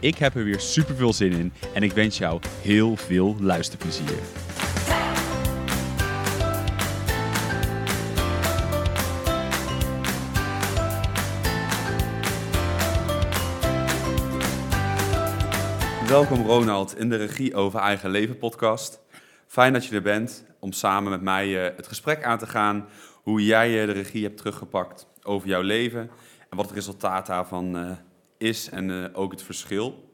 Ik heb er weer super veel zin in en ik wens jou heel veel luisterplezier. Welkom Ronald in de Regie over Eigen Leven podcast. Fijn dat je er bent om samen met mij eh, het gesprek aan te gaan hoe jij eh, de regie hebt teruggepakt over jouw leven en wat het resultaat daarvan uh, is en uh, ook het verschil.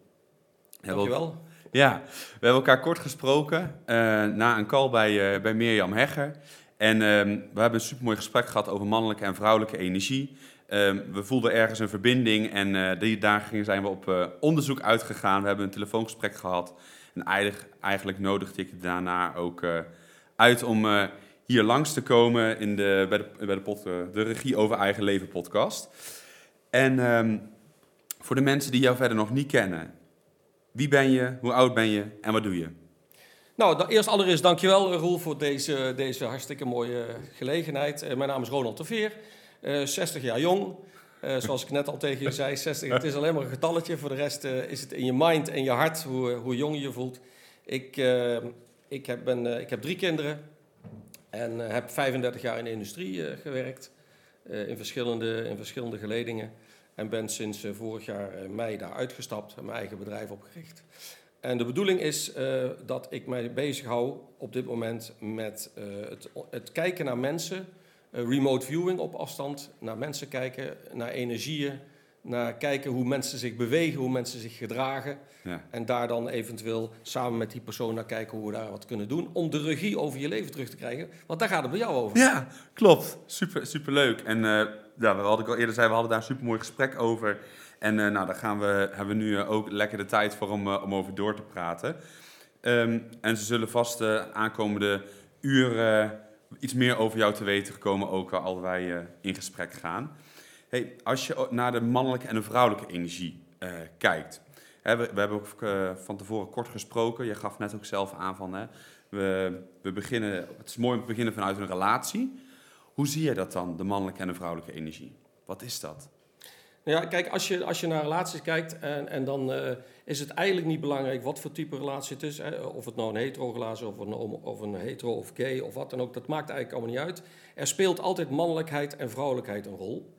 Dankjewel. Ja, we hebben elkaar kort gesproken uh, na een call bij, bij Mirjam Hegger. En ehm, we hebben een supermooi gesprek gehad over mannelijke en vrouwelijke energie. Ehm, we voelden ergens een verbinding en die dagen zijn we op onderzoek uitgegaan. We hebben een telefoongesprek gehad. En eigenlijk, eigenlijk nodigde ik daarna ook uit om hier langs te komen in de, bij, de, bij de, pod, de Regie over Eigen Leven podcast. En um, voor de mensen die jou verder nog niet kennen, wie ben je, hoe oud ben je en wat doe je? Nou, eerst allereerst dankjewel Roel voor deze, deze hartstikke mooie gelegenheid. Uh, mijn naam is Ronald de Veer, uh, 60 jaar jong. Zoals ik net al tegen je zei, 60, het is alleen maar een getalletje. Voor de rest is het in je mind en je hart hoe, hoe jong je je voelt. Ik, ik, heb, ben, ik heb drie kinderen en heb 35 jaar in de industrie gewerkt. in, verschillende, in verschillende geledingen. En ben sinds uh, vorig jaar uh, mei daar uitgestapt en mijn eigen bedrijf opgericht. En de bedoeling is uh, dat ik mij bezig hou op dit moment met het, het, kijken naar mensen, remote viewing op afstand, naar mensen kijken, naar energieën, naar kijken hoe mensen zich bewegen, hoe mensen zich gedragen. Ja. En daar dan eventueel samen met die persoon naar kijken hoe we daar wat kunnen doen. Om de regie over je leven terug te krijgen. Want daar gaat het bij jou over. Ja, klopt. Super, super leuk. En uh, ja, wat ik al eerder zei, we hadden daar een super mooi gesprek over. En uh, nou, daar gaan we, hebben we nu uh, ook lekker de tijd voor om, om over door te praten. Um, en ze zullen vast de aankomende uren iets meer over jou te weten komen, ook al wij in gesprek gaan. Als je naar de mannelijke en de vrouwelijke energie uh, kijkt. Hè, we, we, hebben ook uh, van tevoren kort gesproken. Je gaf net ook zelf aan van, hè, we, we beginnen, het is mooi om te beginnen vanuit een relatie. Hoe zie je dat dan, de mannelijke en de vrouwelijke energie? Wat is dat? Nou ja, kijk, als je, als je naar relaties kijkt en, en dan uh, is het eigenlijk niet belangrijk wat voor type relatie het is. Hè, of het nou een hetero-relatie of een, of een hetero of gay of wat dan ook, dat maakt eigenlijk allemaal niet uit. Er speelt altijd mannelijkheid en vrouwelijkheid een rol.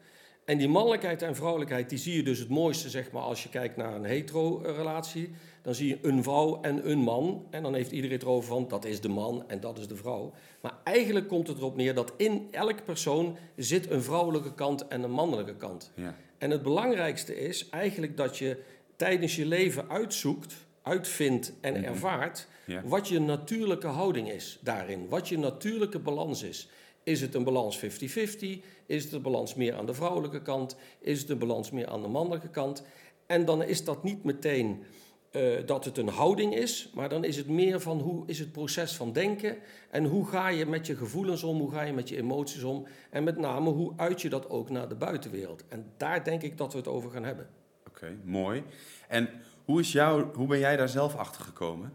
En die mannelijkheid en vrouwelijkheid, die zie je dus het mooiste, zeg maar, als je kijkt naar een hetero-relatie. Dan zie je een vrouw en een man. En dan heeft iedereen het erover van, dat is de man en dat is de vrouw. Maar eigenlijk komt het erop neer dat in elke persoon zit een vrouwelijke kant en een mannelijke kant. Ja. En het belangrijkste is eigenlijk dat je tijdens je leven uitzoekt, uitvindt en mhm. ervaart... Ja. wat je natuurlijke houding is daarin. Wat je natuurlijke balans is. Is het een balans 50-50? Is het een balans meer aan de vrouwelijke kant? Is het een balans meer aan de mannelijke kant? En dan is dat niet meteen uh, dat het een houding is, maar dan is het meer van hoe is het proces van denken en hoe ga je met je gevoelens om, hoe ga je met je emoties om en met name hoe uit je dat ook naar de buitenwereld. En daar denk ik dat we het over gaan hebben. Oké, mooi. En hoe, is jou, hoe ben jij daar zelf achter gekomen?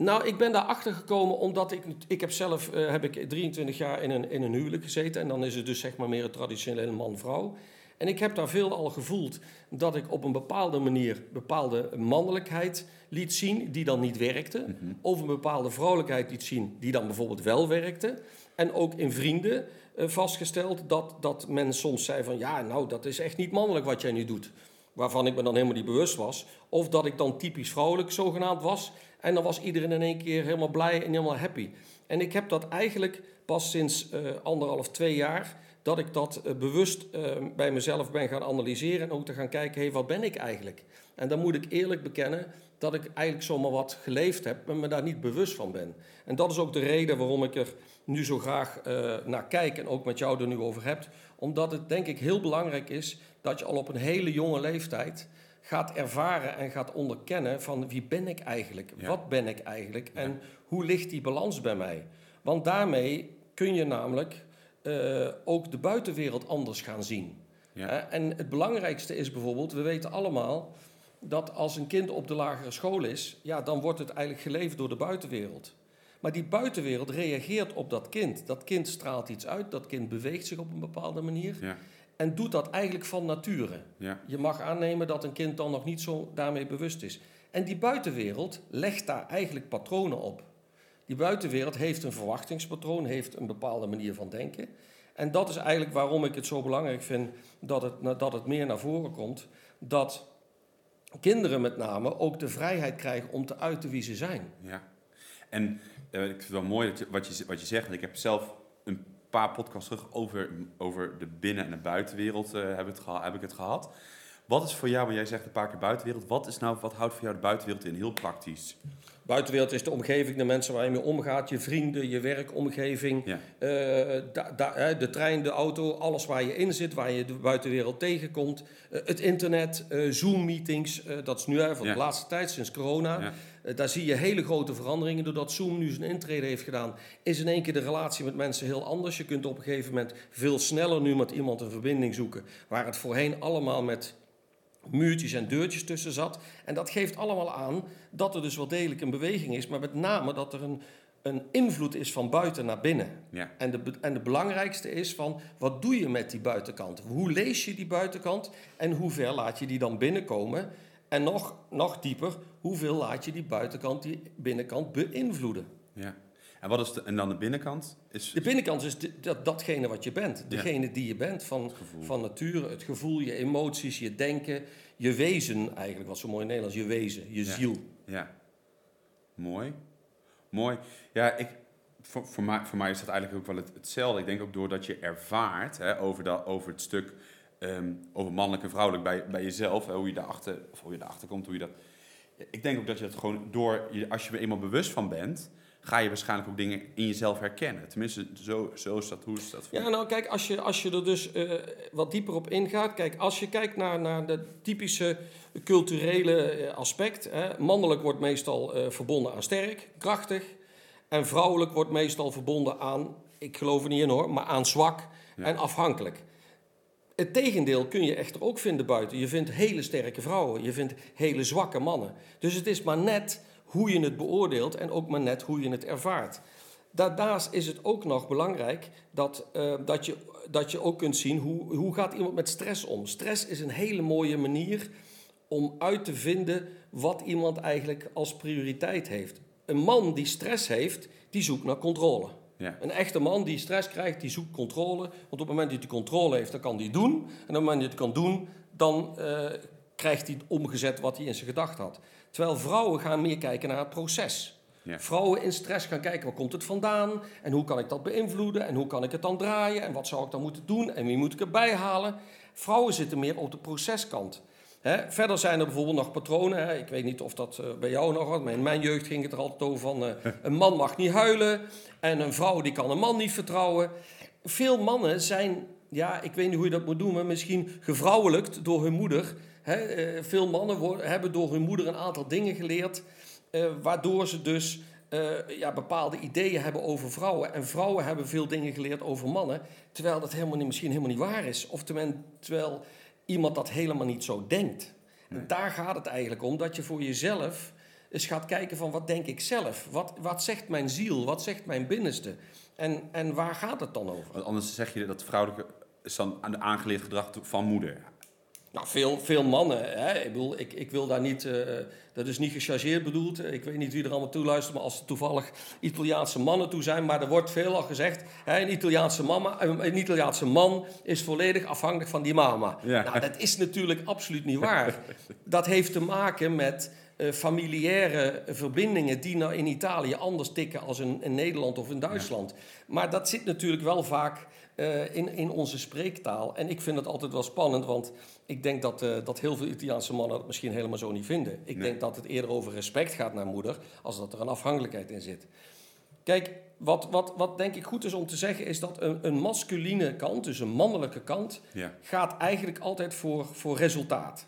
Nou, ik ben daarachter gekomen omdat ik, ik heb zelf uh, heb ik 23 jaar in een, in een huwelijk gezeten. En dan is het dus zeg maar meer een traditionele man-vrouw. En ik heb daar veel al gevoeld dat ik op een bepaalde manier bepaalde mannelijkheid liet zien die dan niet werkte. Mm -hmm. Of een bepaalde vrouwelijkheid liet zien die dan bijvoorbeeld wel werkte. En ook in vrienden uh, vastgesteld dat, dat men soms zei van ja, nou dat is echt niet mannelijk wat jij nu doet. Waarvan ik me dan helemaal niet bewust was. Of dat ik dan typisch vrouwelijk zogenaamd was. En dan was iedereen in één keer helemaal blij en helemaal happy. En ik heb dat eigenlijk pas sinds uh, anderhalf, twee jaar, dat ik dat uh, bewust uh, bij mezelf ben gaan analyseren en ook te gaan kijken, hé, wat ben ik eigenlijk? En dan moet ik eerlijk bekennen dat ik eigenlijk zomaar wat geleefd heb, maar me daar niet bewust van ben. En dat is ook de reden waarom ik er nu zo graag naar kijk en ook met jou er nu over heb. Omdat het denk ik heel belangrijk is dat je al op een hele jonge leeftijd gaat ervaren en gaat onderkennen van wie ben ik eigenlijk? Ja. Wat ben ik eigenlijk? En hoe ligt die balans bij mij? Want daarmee kun je namelijk eh, ook de buitenwereld anders gaan zien. Ja. En het belangrijkste is bijvoorbeeld, we weten allemaal dat als een kind op de lagere school is, ja, dan wordt het eigenlijk geleefd door de buitenwereld. Maar die buitenwereld reageert op dat kind. Dat kind straalt iets uit, dat kind beweegt zich op een bepaalde manier Ja, en doet dat eigenlijk van nature. ja, Je mag aannemen dat een kind dan nog niet zo daarmee bewust is. En die buitenwereld legt daar eigenlijk patronen op. Die buitenwereld heeft een verwachtingspatroon, heeft een bepaalde manier van denken. En dat is eigenlijk waarom ik het zo belangrijk vind dat het, dat het meer naar voren komt. Dat kinderen met name ook de vrijheid krijgen om te uiten wie ze zijn. ja. En eh, ik vind het wel mooi dat je, wat, je, wat je zegt. want Ik heb zelf een paar podcasts terug over, over de binnen- en de buitenwereld eh, heb, het heb ik het gehad. Wat is voor jou, want jij zegt een paar keer buitenwereld, wat, is nou, wat houdt voor jou de buitenwereld in? Heel praktisch. Buitenwereld is de omgeving, de mensen waar je mee omgaat, je vrienden, je werkomgeving, Ja, Eh, da- da- hè, de trein, de auto, alles waar je in zit, waar je de buitenwereld tegenkomt. Eh, het internet, Zoom-meetings, dat is nu van Ja. de laatste tijd, sinds corona. ja, daar zie je hele grote veranderingen. Doordat Zoom nu zijn intrede heeft gedaan, is in één keer de relatie met mensen heel anders. Je kunt op een gegeven moment veel sneller nu met iemand een verbinding zoeken. Waar het voorheen allemaal met muurtjes en deurtjes tussen zat. En dat geeft allemaal aan dat er dus wel degelijk een beweging is. Maar met name dat er een, een invloed is van buiten naar binnen. ja, En de, en de belangrijkste is van, wat doe je met die buitenkant? Hoe lees je die buitenkant en hoe ver laat je die dan binnenkomen? En nog, nog dieper, hoeveel laat je die buitenkant, die binnenkant beïnvloeden? ja. En, wat is de, en dan de binnenkant? Is, De binnenkant is de- dat, datgene wat je bent. Ja. Degene die je bent, van, van nature, het gevoel, je emoties, je denken, je wezen eigenlijk, wat zo mooi in Nederlands, je wezen, je Ja. ziel. Ja. Mooi. Mooi. Ja, ik, voor, voor, mij, voor mij is dat eigenlijk ook wel het, hetzelfde. Ik denk ook doordat je ervaart hè, over, dat, over het stuk ehm, over mannelijk en vrouwelijk bij, bij jezelf, hè, hoe je daarachter, of hoe je daarachter komt, hoe je dat. Ik denk ook dat je dat gewoon door, je, als je er eenmaal bewust van bent, ga je waarschijnlijk ook dingen in jezelf herkennen. Tenminste, zo, zo is dat, hoe is dat? voor Ja, nou kijk, als je, als je er dus eh, wat dieper op ingaat. Kijk, als je kijkt naar, naar de typische culturele eh, aspect. Hè, mannelijk wordt meestal eh, verbonden aan sterk, krachtig. En vrouwelijk wordt meestal verbonden aan, ik geloof er niet in hoor, maar aan zwak Ja. en afhankelijk. Het tegendeel kun je echter ook vinden buiten. Je vindt hele sterke vrouwen, je vindt hele zwakke mannen. Dus het is maar net hoe je het beoordeelt en ook maar net hoe je het ervaart. Daarnaast is het ook nog belangrijk dat, eh, dat, je, dat je ook kunt zien hoe, hoe gaat iemand met stress om. Stress is een hele mooie manier om uit te vinden wat iemand eigenlijk als prioriteit heeft. Een man die stress heeft, die zoekt naar controle. Ja. Een echte man die stress krijgt, die zoekt controle. Want op het moment dat hij controle heeft, dan kan hij het doen. En op het moment dat hij het kan doen, dan eh, krijgt hij omgezet wat hij in zijn gedachten had. Terwijl vrouwen gaan meer kijken naar het proces. Ja. Vrouwen in stress gaan kijken, waar komt het vandaan? En hoe kan ik dat beïnvloeden? En hoe kan ik het dan draaien? En wat zou ik dan moeten doen? En wie moet ik erbij halen? Vrouwen zitten meer op de proceskant. Verder zijn er bijvoorbeeld nog patronen. Ik weet niet of dat eh, bij jou nog was, maar in mijn jeugd ging het er altijd over van... eh, een man mag niet huilen en een vrouw die kan een man niet vertrouwen. Veel mannen zijn, ja, ik weet niet hoe je dat moet doen... maar misschien gevrouwelijkt door hun moeder. Eh, veel mannen worden, hebben door hun moeder een aantal dingen geleerd... waardoor ze dus ja, bepaalde ideeën hebben over vrouwen. En vrouwen hebben veel dingen geleerd over mannen... terwijl dat helemaal niet, misschien helemaal niet waar is. Of terwijl iemand dat helemaal niet zo denkt. En daar gaat het eigenlijk om, dat je voor jezelf eens gaat kijken van wat denk ik zelf? Wat, wat zegt mijn ziel? Wat zegt mijn binnenste? En, en waar gaat het dan over? Want anders zeg je dat vrouwelijke is dan aan de aangeleerd gedrag van moeder. Nou, veel, veel mannen, hè? Ik, bedoel, ik, ik wil daar niet, eh, dat is niet gechargeerd bedoeld. Ik weet niet wie er allemaal toe luistert, maar als er toevallig Italiaanse mannen toe zijn, maar er wordt veel al gezegd, hè, een, Italiaanse mama, een, een Italiaanse man is volledig afhankelijk van die mama. Ja. Nou, dat is natuurlijk absoluut niet waar. Dat heeft te maken met eh, familiaire verbindingen die nou in Italië anders tikken als in, in Nederland of in Duitsland. Maar dat zit natuurlijk wel vaak eh, in, in onze spreektaal. En ik vind het altijd wel spannend, want ik denk dat, eh, dat heel veel Italiaanse mannen het misschien helemaal zo niet vinden. Ik Nee. denk dat het eerder over respect gaat naar moeder, als dat er een afhankelijkheid in zit. Kijk, wat, wat, wat denk ik goed is om te zeggen, is dat een, een masculine kant, dus een mannelijke kant, Ja. gaat eigenlijk altijd voor, voor resultaat.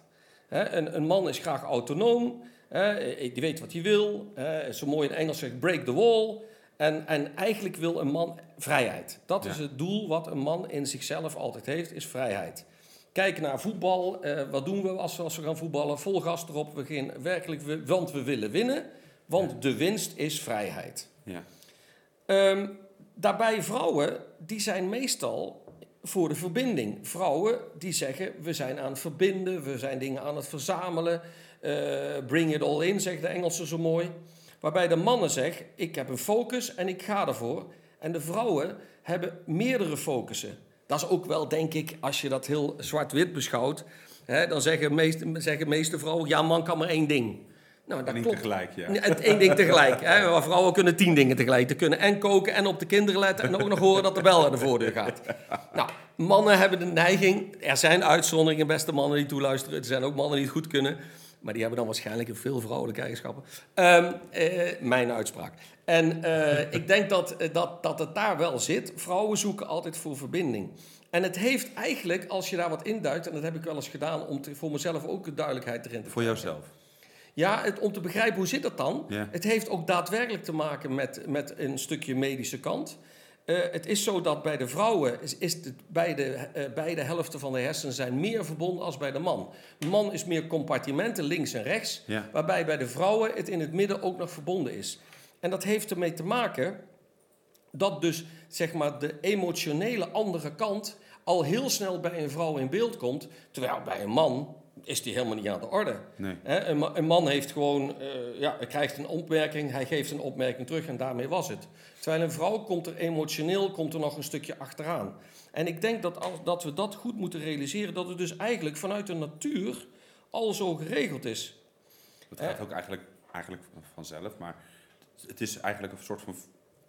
Een, een man is graag autonoom, hè, die weet wat hij wil. Zo mooi in Engels zegt break the wall. En, en eigenlijk wil een man vrijheid. Dat is het doel wat een man in zichzelf altijd heeft, is vrijheid. Kijk naar voetbal. eh, wat doen we als, we als we gaan voetballen? Vol gas erop. We gaan werkelijk, we- want we willen winnen. Want de winst is vrijheid. Ja. Ehm, daarbij vrouwen, die zijn meestal voor de verbinding. Vrouwen die zeggen, we zijn aan het verbinden, we zijn dingen aan het verzamelen. eh, bring it all in, zegt de Engelsen zo mooi. Waarbij de mannen zeggen, ik heb een focus en ik ga ervoor. En de vrouwen hebben meerdere focussen. Dat is ook wel, denk ik, als je dat heel zwart-wit beschouwt... Hè, dan zeggen meeste, zeggen meeste vrouwen, ja, man kan maar één ding. Nou, dat Niet klopt. tegelijk, ja. Één ding tegelijk. Hè? Maar vrouwen kunnen tien dingen tegelijk. Ze kunnen en koken en op de kinderen letten en ook nog horen dat de bel aan de voordeur gaat. Nou, mannen hebben de neiging. Er zijn uitzonderingen, beste mannen die toeluisteren. Er zijn ook mannen die het goed kunnen. Maar die hebben dan waarschijnlijk een veel vrouwelijke eigenschappen. Ehm, eh, mijn uitspraak. En eh, ik denk dat, eh, dat, dat het daar wel zit. Vrouwen zoeken altijd voor verbinding. En het heeft eigenlijk, als je daar wat induikt, en dat heb ik wel eens gedaan om te, voor mezelf ook de duidelijkheid erin te Voor jouzelf. ja, het, om te begrijpen hoe zit dat dan? Het heeft ook daadwerkelijk te maken met, met een stukje medische kant. Eh, het is zo dat bij de vrouwen is, is het beide, eh, beide helften van de hersenen zijn meer verbonden als bij de man. De man is meer compartimenten links en rechts, Ja. waarbij bij de vrouwen het in het midden ook nog verbonden is. En dat heeft ermee te maken dat dus zeg maar de emotionele andere kant al heel snel bij een vrouw in beeld komt, terwijl bij een man is die helemaal niet aan de orde. Nee. Een man heeft gewoon, eh, ja, hij krijgt een opmerking, hij geeft een opmerking terug en daarmee was het. Terwijl een vrouw komt er emotioneel komt er nog een stukje achteraan. En ik denk dat, als, dat we dat goed moeten realiseren, dat het dus eigenlijk vanuit de natuur al zo geregeld is. Het gaat ook eigenlijk, eigenlijk vanzelf, maar het is eigenlijk een soort van...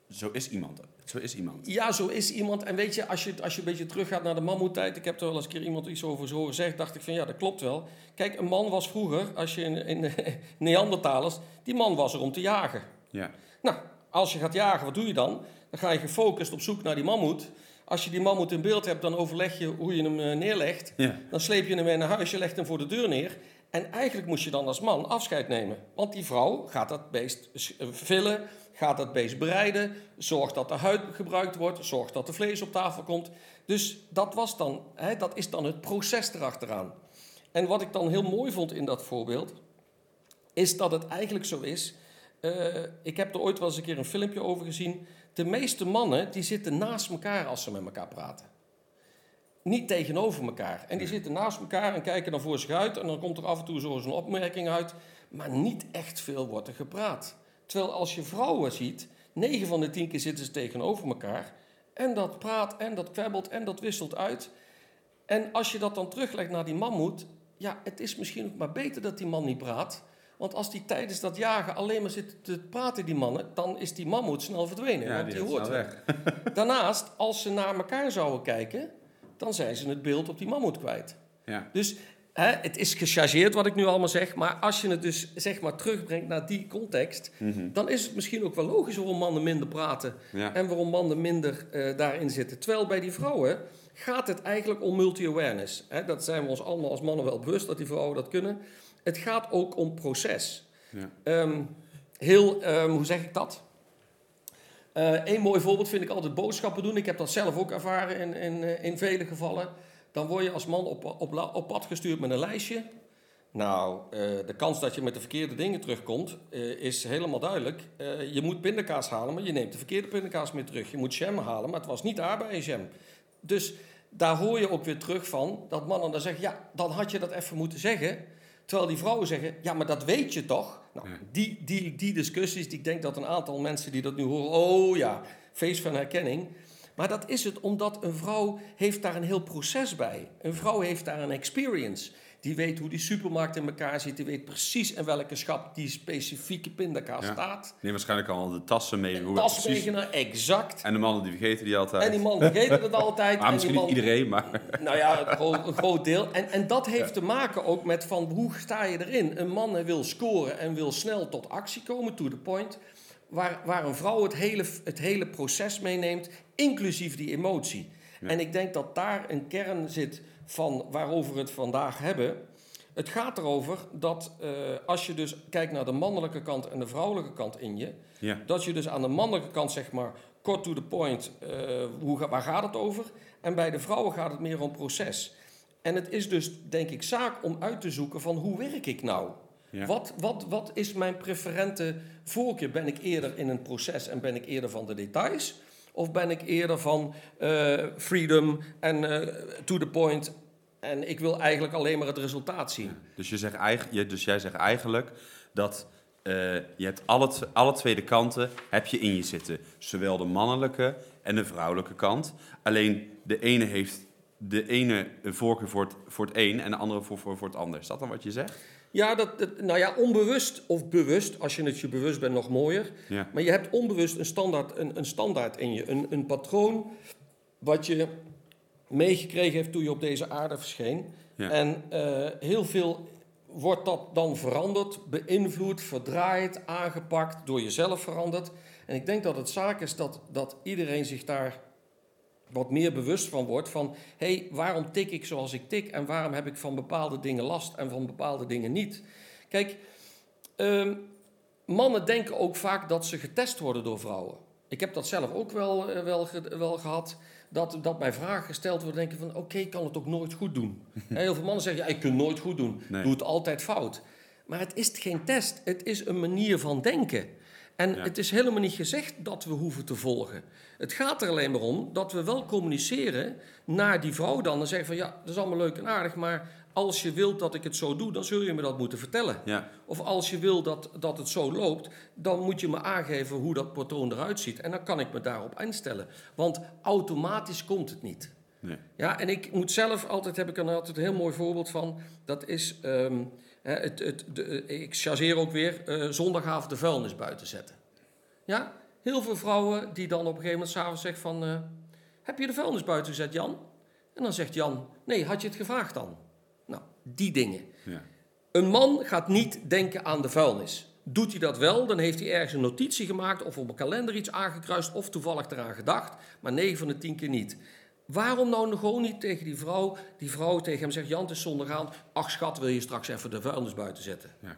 Zo is iemand. Zo is iemand. Ja, zo is iemand. En weet je, als je, als je een beetje teruggaat naar de mammoetijd, ik heb er wel eens een keer iemand iets over zo horen zeggen, dacht ik van ja, dat klopt wel. Kijk, een man was vroeger, als je in, in de Neandertalers, die man was er om te jagen. Ja. Nou, als je gaat jagen, wat doe je dan? Dan ga je gefocust op zoek naar die mammoet. Als je die mammoet in beeld hebt, dan overleg je hoe je hem eh, neerlegt. Ja. Dan sleep je hem weer naar huis, je legt hem voor de deur neer. En eigenlijk moest je dan als man afscheid nemen. Want die vrouw gaat dat beest eh, villen, gaat dat beest bereiden, zorgt dat de huid gebruikt wordt, zorgt dat er vlees op tafel komt. Dus dat, was dan, hè, dat is dan het proces erachteraan. En wat ik dan heel mooi vond in dat voorbeeld, is dat het eigenlijk zo is. eh, ik heb er ooit wel eens een keer een filmpje over gezien. De meeste mannen die zitten naast elkaar als ze met elkaar praten. Niet tegenover elkaar. En die zitten naast elkaar en kijken dan voor zich uit. En dan komt er af en toe zo eens een opmerking uit. Maar niet echt veel wordt er gepraat. Terwijl als je vrouwen ziet, 9 van de 10 keer zitten ze tegenover elkaar. En dat praat en dat kwebbelt en dat wisselt uit. En als je dat dan teruglegt naar die mammoet, ja, het is misschien ook maar beter dat die man niet praat. Want als die tijdens dat jagen alleen maar zit te praten, die mannen, dan is die mammoet snel verdwenen. Ja, want die hoort weg. Daarnaast, als ze naar elkaar zouden kijken, dan zijn ze het beeld op die mammoet kwijt. Ja. Dus hè, het is gechargeerd wat ik nu allemaal zeg, maar als je het dus zeg maar terugbrengt naar die context, dan is het misschien ook wel logisch waarom mannen minder praten Ja. en waarom mannen minder eh, daarin zitten. Terwijl bij die vrouwen gaat het eigenlijk om multi-awareness. Dat zijn we ons allemaal als mannen wel bewust dat die vrouwen dat kunnen. Het gaat ook om proces. Ja. Ehm, heel, ehm, hoe zeg ik dat? Een mooi voorbeeld vind ik altijd boodschappen doen. Ik heb dat zelf ook ervaren in, in, eh, in vele gevallen. Dan word je als man op, op, pad gestuurd met een lijstje. Nou, eh, de kans dat je met de verkeerde dingen terugkomt eh, is helemaal duidelijk. Eh, je moet pindakaas halen, maar je neemt de verkeerde pindakaas mee terug. Je moet jam halen, maar het was niet aardbeienjam. Dus daar hoor je ook weer terug van dat mannen dan zeggen... ja, dan had je dat even moeten zeggen. Terwijl die vrouwen zeggen, ja, maar dat weet je toch? Nou, die, die, die discussies, ik denk dat een aantal mensen die dat nu horen... oh ja, feest van herkenning... Maar dat is het omdat een vrouw heeft daar een heel proces bij. Een vrouw heeft daar een experience. Die weet hoe die supermarkt in elkaar zit. Die weet precies in welke schap die specifieke pindakaas Ja. staat. Neem waarschijnlijk al de tassen mee. hoe het Tas precies... meegenomen, exact. En de mannen die vergeten die altijd. En die man vergeten het altijd. En misschien niet iedereen, maar... Nou ja, een groot, een groot deel. En, en dat heeft te maken ook met van hoe sta je erin? Een man wil scoren en wil snel tot actie komen, to the point. Waar, waar een vrouw het hele, het hele proces meeneemt, inclusief die emotie. Ja. En ik denk dat daar een kern zit van waarover we het vandaag hebben. Het gaat erover dat eh, als je dus kijkt naar de mannelijke kant en de vrouwelijke kant in je, Ja. dat je dus aan de mannelijke kant zeg maar kort to the point, eh, hoe, waar gaat het over? En bij de vrouwen gaat het meer om proces. En het is dus denk ik zaak om uit te zoeken van hoe werk ik nou? Ja. Wat, wat, wat is mijn preferente voorkeur? Ben ik eerder in een proces en ben ik eerder van de details? Of ben ik eerder van eh, freedom en eh, to the point en ik wil eigenlijk alleen maar het resultaat zien? Dus, je zegt eigen, je, dus jij zegt eigenlijk dat eh, je hebt alle, alle twee de kanten heb je in je zitten. Zowel de mannelijke en de vrouwelijke kant. Alleen de ene heeft de ene een voorkeur voor het, voor het een en de andere voor, voor, voor het ander. Is dat dan wat je zegt? Ja, dat, dat- nou ja, onbewust of bewust, als je het je bewust bent, nog mooier. Ja. Maar je hebt onbewust een standaard, een, een standaard in je, een, een patroon wat je meegekregen heeft toen je op deze aarde verscheen. Ja. En eh, heel veel wordt dat dan veranderd, beïnvloed, verdraaid, aangepakt, door jezelf veranderd. En ik denk dat het zaak is dat, dat iedereen zich daar wat meer bewust van wordt van... hé, hey, waarom tik ik zoals ik tik en waarom heb ik van bepaalde dingen last en van bepaalde dingen niet? Kijk, ehm, mannen denken ook vaak dat ze getest worden door vrouwen. Ik heb dat zelf ook wel, eh, wel, ge- wel gehad. Dat, dat mij vragen gesteld worden, denken van... oké, ik kan het ook nooit goed doen. Heel veel mannen zeggen, ja, ik kan nooit goed doen. Nee. Doe het altijd fout. Maar het is geen test. Het is een manier van denken. En Ja. het is helemaal niet gezegd dat we hoeven te volgen. Het gaat er alleen maar om dat we wel communiceren naar die vrouw dan. En zeggen van, ja, dat is allemaal leuk en aardig... maar als je wilt dat ik het zo doe, dan zul je me dat moeten vertellen. Ja. Of als je wil dat, dat het zo loopt, dan moet je me aangeven hoe dat patroon eruit ziet. En dan kan ik me daarop instellen. Want automatisch komt het niet. Nee. Ja, en ik moet zelf altijd, heb ik er altijd een heel mooi voorbeeld van. Dat is, ehm, het, het, de, ik chargeer ook weer, eh, zondagavond de vuilnis buiten zetten. Ja, heel veel vrouwen die dan op een gegeven moment s'avonds zeggen van... eh, heb je de vuilnis buiten gezet, Jan? En dan zegt Jan, nee, had je het gevraagd dan? Nou, die dingen. Ja. Een man gaat niet denken aan de vuilnis. Doet hij dat wel, dan heeft hij ergens een notitie gemaakt of op een kalender iets aangekruist of toevallig eraan gedacht, maar 9 van de 10 keer niet. Waarom nou nog gewoon niet tegen die vrouw, die vrouw tegen hem zegt, Jan, het is zondagavond, ach schat, wil je straks even de vuilnis buiten zetten? Ja.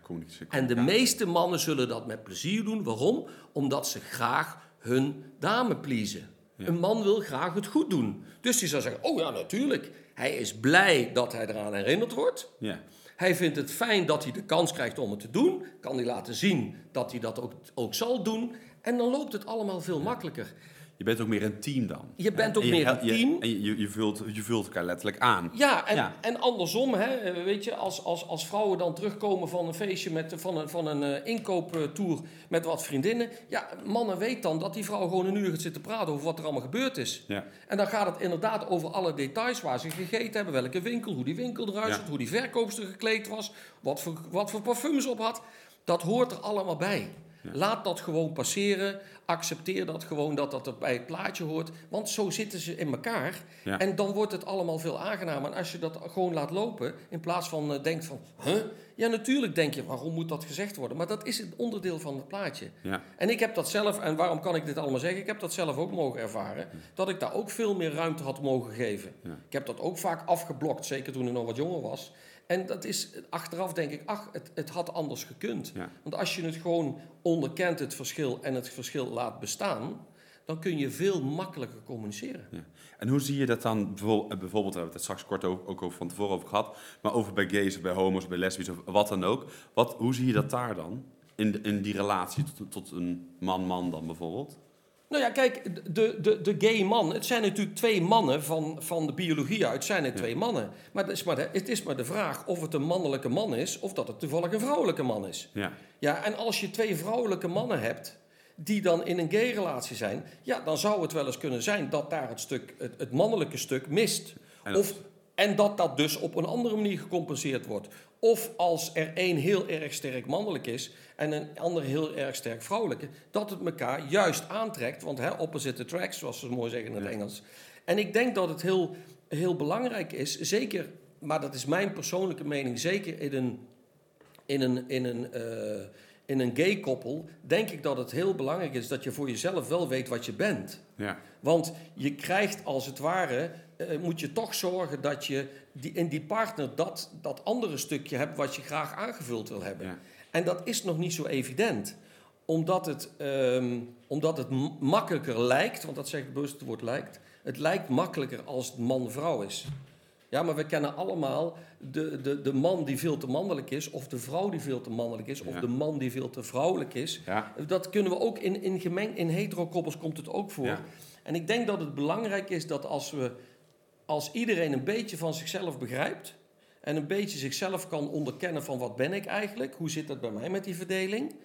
En de meeste mannen zullen dat met plezier doen. Waarom? Omdat ze graag hun dame pleasen. Ja. Een man wil graag het goed doen. Dus die zou zeggen, oh ja, natuurlijk. Hij is blij dat hij eraan herinnerd wordt. Ja. Hij vindt het fijn dat hij de kans krijgt om het te doen. Kan hij laten zien dat hij dat ook, ook zal doen. En dan loopt het allemaal veel makkelijker. Je bent ook meer een team dan. Je bent ook je meer een team. En je, je, je, vult, je vult elkaar letterlijk aan. Ja, en, Ja. en andersom, hè, eh, weet je, als, als, als vrouwen dan terugkomen van een feestje met, van een, van een eh, inkooptour met wat vriendinnen. Ja, mannen weten dan dat die vrouw gewoon een uur gaat zitten praten over wat er allemaal gebeurd is. Ja. En dan gaat het inderdaad over alle details waar ze gegeten hebben, welke winkel, hoe die winkel eruit Ja. ziet, hoe die verkoopster gekleed was, wat voor, wat voor parfum ze op had. Dat hoort er allemaal bij. Laat dat gewoon passeren. Accepteer dat gewoon dat dat er bij het plaatje hoort. Want zo zitten ze in elkaar. Ja. En dan wordt het allemaal veel aangenamer. En als je dat gewoon laat lopen, in plaats van eh, denkt van... Huh? Ja, natuurlijk denk je, waarom moet dat gezegd worden? Maar dat is een onderdeel van het plaatje. Ja. En ik heb dat zelf, en waarom kan ik dit allemaal zeggen? Ik heb dat zelf ook mogen ervaren. Dat ik daar ook veel meer ruimte had mogen geven. Ik heb dat ook vaak afgeblokt, zeker toen ik nog wat jonger was. En dat is achteraf denk ik, ach, het, het had anders gekund. Ja. Want als je het gewoon onderkent, het verschil, en het verschil laat bestaan, dan kun je veel makkelijker communiceren. Ja. En hoe zie je dat dan, bijvoorbeeld, eh, bijvoorbeeld we hebben het er straks kort ook, ook over van tevoren over gehad, maar over bij gays, bij homo's, bij lesbisch of wat dan ook. Wat, hoe zie je dat daar dan? In, in die relatie tot, tot een man-man dan bijvoorbeeld? Nou ja, kijk, de, de, de gay man, het zijn natuurlijk twee mannen van, van de biologie uit, zijn het twee mannen. Maar, het is maar, de, het is maar de vraag of het een mannelijke man is of dat het toevallig een vrouwelijke man is. Ja. Ja, en als je twee vrouwelijke mannen hebt die dan in een gay relatie zijn, ja, dan zou het wel eens kunnen zijn dat daar het, stuk, het, het mannelijke stuk mist. En Of, en dat dat dus op een andere manier gecompenseerd wordt. Of als er één heel erg sterk mannelijk is en een ander heel erg sterk vrouwelijke, dat het elkaar juist aantrekt. Want hè, opposite attracts, zoals ze mooi zeggen in het. Engels. En ik denk dat het heel, heel belangrijk is, zeker, maar dat is mijn persoonlijke mening, zeker in een, in een, in een, eh, in een gay koppel, denk ik dat het heel belangrijk is dat je voor jezelf wel weet wat je bent. Ja. Want je krijgt als het ware eh, moet je toch zorgen dat je die, in die partner dat, dat andere stukje hebt wat je graag aangevuld wil hebben. Ja. En dat is nog niet zo evident. Omdat het, ehm, omdat het makkelijker lijkt, want dat zeg ik bewust het woord lijkt. Het lijkt makkelijker als het man-vrouw is. Ja, maar we kennen allemaal de, de, de man die veel te mannelijk is, of de vrouw die veel te mannelijk is, of Ja. de man die veel te vrouwelijk is. Ja, Dat kunnen we ook in, in, gemeng, in hetero-koppels komt het ook voor. Ja. En ik denk dat het belangrijk is dat als, we, als iedereen een beetje van zichzelf begrijpt en een beetje zichzelf kan onderkennen van wat ben ik eigenlijk, hoe zit dat bij mij met die verdeling,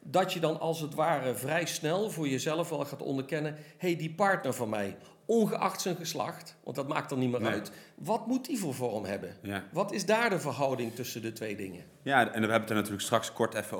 dat je dan als het ware vrij snel voor jezelf wel gaat onderkennen, hé, hey, die partner van mij, ongeacht zijn geslacht, want dat maakt er niet meer Nee. uit, wat moet die voor vorm hebben? ja. Wat is daar de verhouding tussen de twee dingen? Ja, en we hebben het er natuurlijk straks kort even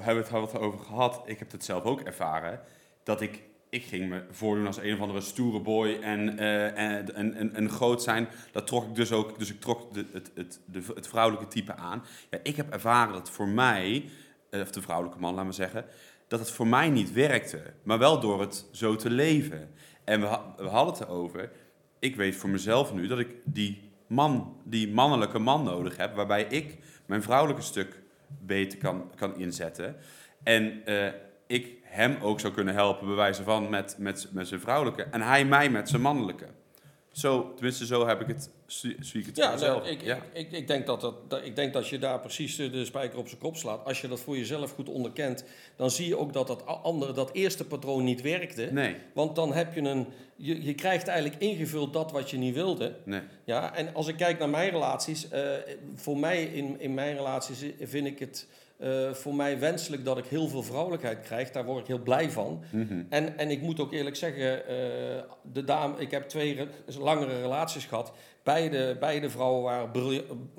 hebben het over gehad. Ik heb het zelf ook ervaren. Dat ik, ik ging me voordoen als een of andere stoere boy en, eh, en, en, en, en groot zijn. Dat trok ik dus ook. Dus ik trok de, het, het, de, het vrouwelijke type aan. Ja, ik heb ervaren dat voor mij, eh, of de vrouwelijke man, laat maar zeggen, dat het voor mij niet werkte. Maar wel door het zo te leven. En we, we hadden het erover. Ik weet voor mezelf nu dat ik die man, die mannelijke man nodig heb, waarbij ik mijn vrouwelijke stuk beter kan, kan inzetten. En eh, ik hem ook zou kunnen helpen, bij wijze van, met, met, met zijn vrouwelijke. En hij mij met zijn mannelijke. Zo, tenminste, zo heb ik het, zie, ik het Ja, nou, ik, ja. ik, ik, ik, denk dat dat, dat, ik denk dat je daar precies de, spijker op zijn kop slaat. Als je dat voor jezelf goed onderkent, dan zie je ook dat dat andere, dat eerste patroon niet werkte. Nee, Want dan heb je een. Je, je krijgt eigenlijk ingevuld dat wat je niet wilde. nee. Ja, en als ik kijk naar mijn relaties, eh, voor mij in, in mijn relaties vind ik het eh, voor mij wenselijk dat ik heel veel vrouwelijkheid krijg. Daar word ik heel blij van. Mhm. En, en ik moet ook eerlijk zeggen, eh, de dame, ik heb twee re- langere relaties gehad. Beide, beide vrouwen waren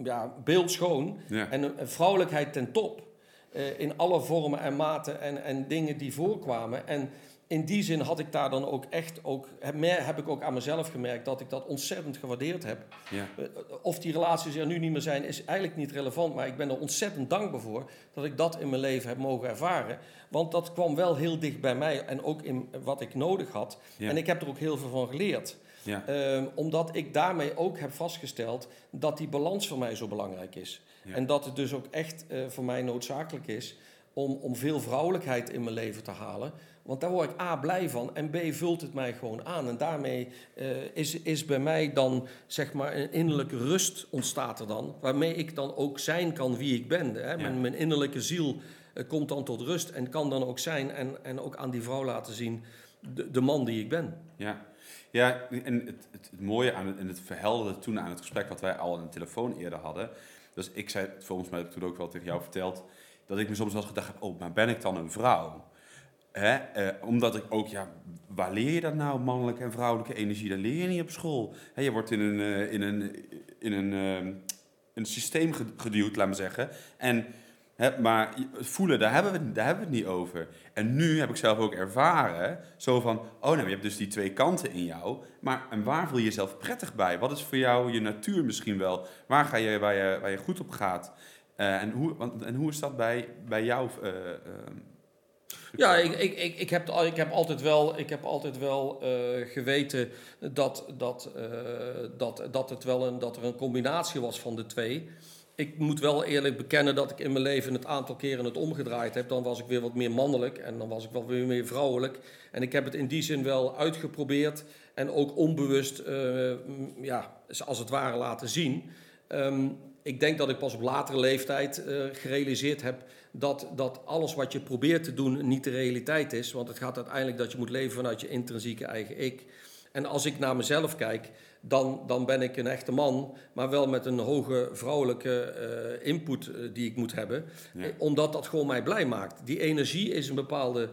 ja, beeldschoon. Ja. En een vrouwelijkheid ten top. eh, in alle vormen en maten en, en dingen die voorkwamen. En in die zin had ik daar dan ook echt ook, heb, meer, heb ik ook aan mezelf gemerkt dat ik dat ontzettend gewaardeerd heb. Ja. Eh, Of die relaties er nu niet meer zijn, is eigenlijk niet relevant. Maar ik ben er ontzettend dankbaar voor dat ik dat in mijn leven heb mogen ervaren. Want dat kwam wel heel dicht bij mij en ook in wat ik nodig had. Ja. En ik heb er ook heel veel van geleerd. Ja. Ehm, omdat ik daarmee ook heb vastgesteld dat die balans voor mij zo belangrijk is. En dat het dus ook echt eh, voor mij noodzakelijk is om, om veel vrouwelijkheid in mijn leven te halen. Want daar word ik A blij van en B vult het mij gewoon aan. En daarmee eh, is, is bij mij dan zeg maar een innerlijke rust ontstaat er dan. Waarmee ik dan ook zijn kan wie ik ben. Hè? Mijn, Ja. mijn innerlijke ziel eh, komt dan tot rust en kan dan ook zijn en, en ook aan die vrouw laten zien de, de man die ik ben. Ja, ja en het, het, het mooie aan het, en het verhelderde toen aan het gesprek wat wij al aan de telefoon eerder hadden. Dus ik zei, volgens mij heb ik toen ook wel tegen jou verteld, dat ik me soms wel eens gedacht heb, oh, maar ben ik dan een vrouw? Hè? Eh, omdat ik ook, ja, waar leer je dat nou, mannelijke en vrouwelijke energie? Dat leer je niet op school. Hè, je wordt in een, eh, in een, in een, eh, een systeem ge- geduwd, laat maar zeggen. En, hè, maar voelen, daar hebben, we, daar hebben we het niet over. En nu heb ik zelf ook ervaren, zo van, oh nou, je hebt dus die twee kanten in jou. Maar en waar voel je jezelf prettig bij? Wat is voor jou je natuur misschien wel? Waar ga je, waar je, waar je goed op gaat? En, hoe, want, en hoe is dat bij, bij jou? Ja, ik, ik, ik, ik, heb, ik heb altijd wel, ik heb altijd wel eh, geweten dat, dat, eh, dat, dat, het wel een, dat er een combinatie was van de twee. Ik moet wel eerlijk bekennen dat ik in mijn leven het aantal keren het omgedraaid heb. Dan was ik weer wat meer mannelijk en dan was ik wel weer meer vrouwelijk. En ik heb het in die zin wel uitgeprobeerd en ook onbewust, eh, ja, als het ware laten zien. Ehm, ik denk dat ik pas op latere leeftijd gerealiseerd heb dat, dat alles wat je probeert te doen niet de realiteit is. Want het gaat uiteindelijk dat je moet leven vanuit je intrinsieke eigen ik. En als ik naar mezelf kijk, dan, dan ben ik een echte man, maar wel met een hoge vrouwelijke eh, input eh, die ik moet hebben. Ja. Eh, Omdat dat gewoon mij blij maakt. Die energie is een bepaalde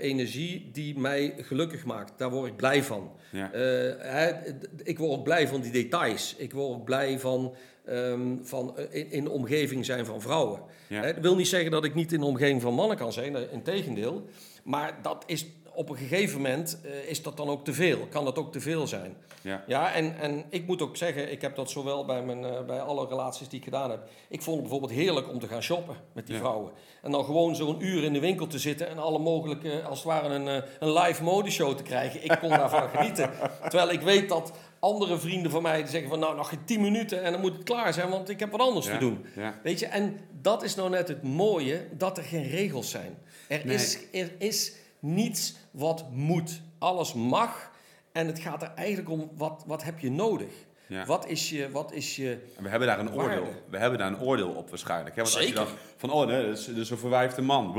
energie die mij gelukkig maakt. Daar word ik blij van. ja. Hè, d- ik word ook blij van die details. Ik word ook blij van, ehm, van eh, in, in de omgeving zijn van vrouwen. Ja. Dat wil niet zeggen dat ik niet in de omgeving van mannen kan zijn, in tegendeel. Maar dat is, op een gegeven moment eh, is dat dan ook te veel. Kan dat ook te veel zijn. Ja. Ja, en, en ik moet ook zeggen, ik heb dat zowel bij, mijn, eh, bij alle relaties die ik gedaan heb. Ik vond het bijvoorbeeld heerlijk om te gaan shoppen met die Ja. vrouwen. En dan gewoon zo'n uur in de winkel te zitten en alle mogelijke, als het ware, een, eh, een live modeshow te krijgen. Ik kon daarvan genieten. Terwijl ik weet dat andere vrienden van mij die zeggen van nou nog geen 10 minuten en dan moet het klaar zijn, want ik heb wat anders Ja, te doen. ja. Weet je, en dat is nou net het mooie, dat er geen regels zijn. Er, Nee. is, er is niets wat moet. Alles mag. En het gaat er eigenlijk om, wat, wat heb je nodig? Ja. Wat is je... Wat is je we hebben daar een Waarde. oordeel. We hebben daar een oordeel op waarschijnlijk. Hè? Want als je dan van, oh nee, dat is, dat is een verwijfde man.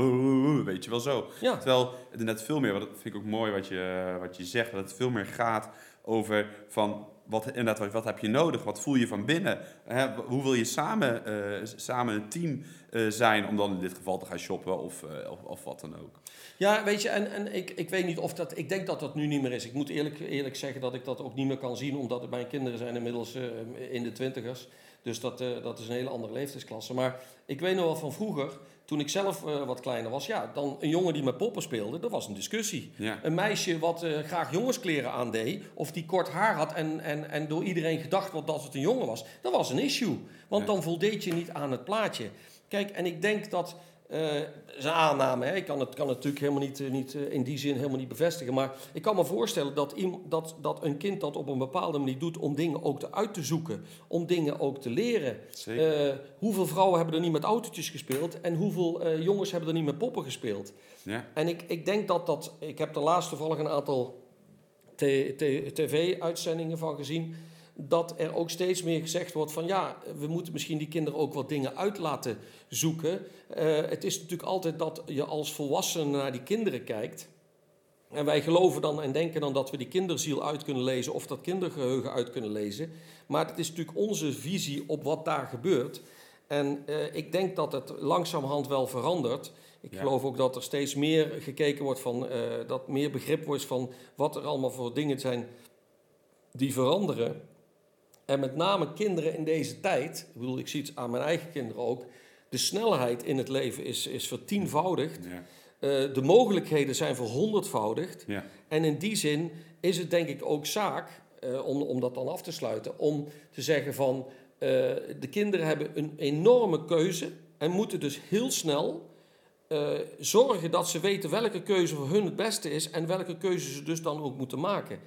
Weet je wel zo. Ja. Terwijl het net veel meer, wat vind ik ook mooi wat je, wat je zegt, dat het veel meer gaat over van, wat, inderdaad, wat, wat heb je nodig? Wat voel je van binnen? Hè? Hoe wil je samen, eh, samen een team eh, zijn om dan in dit geval te gaan shoppen of, eh, of, of wat dan ook? Ja, weet je, en, en ik, ik weet niet of dat... Ik denk dat dat nu niet meer is. Ik moet eerlijk, eerlijk zeggen dat ik dat ook niet meer kan zien, omdat mijn kinderen zijn inmiddels in de twintigers. Dus dat, dat is een hele andere leeftijdsklasse. Maar ik weet nog wel van vroeger, toen ik zelf eh, wat kleiner was, ja, dan een jongen die met poppen speelde, dat was een discussie. Ja. Een meisje wat eh, graag jongenskleren aandeed, of die kort haar had en, en, en door iedereen gedacht wordt dat het een jongen was, dat was een issue. Want Ja. dan voldeed je niet aan het plaatje. Kijk, en ik denk dat, eh is een aanname, hè? ik kan het, kan het natuurlijk helemaal niet, eh, niet eh, in die zin helemaal niet bevestigen, maar ik kan me voorstellen dat, dat, dat een kind dat op een bepaalde manier doet om dingen ook te uit te zoeken, om dingen ook te leren. Hoeveel vrouwen hebben er niet met autootjes gespeeld en hoeveel jongens hebben er niet met poppen gespeeld? ja. En ik, ik denk dat dat. Ik heb er laatst toevallig een aantal tv-uitzendingen van gezien. Dat er ook steeds meer gezegd wordt van ja, we moeten misschien die kinderen ook wat dingen uit laten zoeken. Eh, het is natuurlijk altijd dat je als volwassene naar die kinderen kijkt. En wij geloven dan en denken dan dat we die kinderziel uit kunnen lezen of dat kindergeheugen uit kunnen lezen. Maar het is natuurlijk onze visie op wat daar gebeurt. En eh, ik denk dat het langzamerhand wel verandert. Ik Ja. geloof ook dat er steeds meer gekeken wordt van, eh, dat meer begrip wordt van wat er allemaal voor dingen zijn die veranderen. En met name kinderen in deze tijd, ik bedoel, ik zie het aan mijn eigen kinderen ook, de snelheid in het leven is, is vertienvoudigd. Ja. Eh, de mogelijkheden zijn verhonderdvoudigd. Ja. En in die zin is het denk ik ook zaak, eh, om, om dat dan af te sluiten, om te zeggen van eh, de kinderen hebben een enorme keuze en moeten dus heel snel zorgen dat ze weten welke keuze voor hun het beste is en welke keuze ze dus dan ook moeten maken.